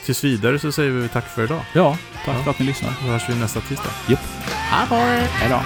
tills vidare så säger vi tack för idag. Ja, tack Ja. för att ni lyssnar. Så hörs vi nästa tisdag. Hej då!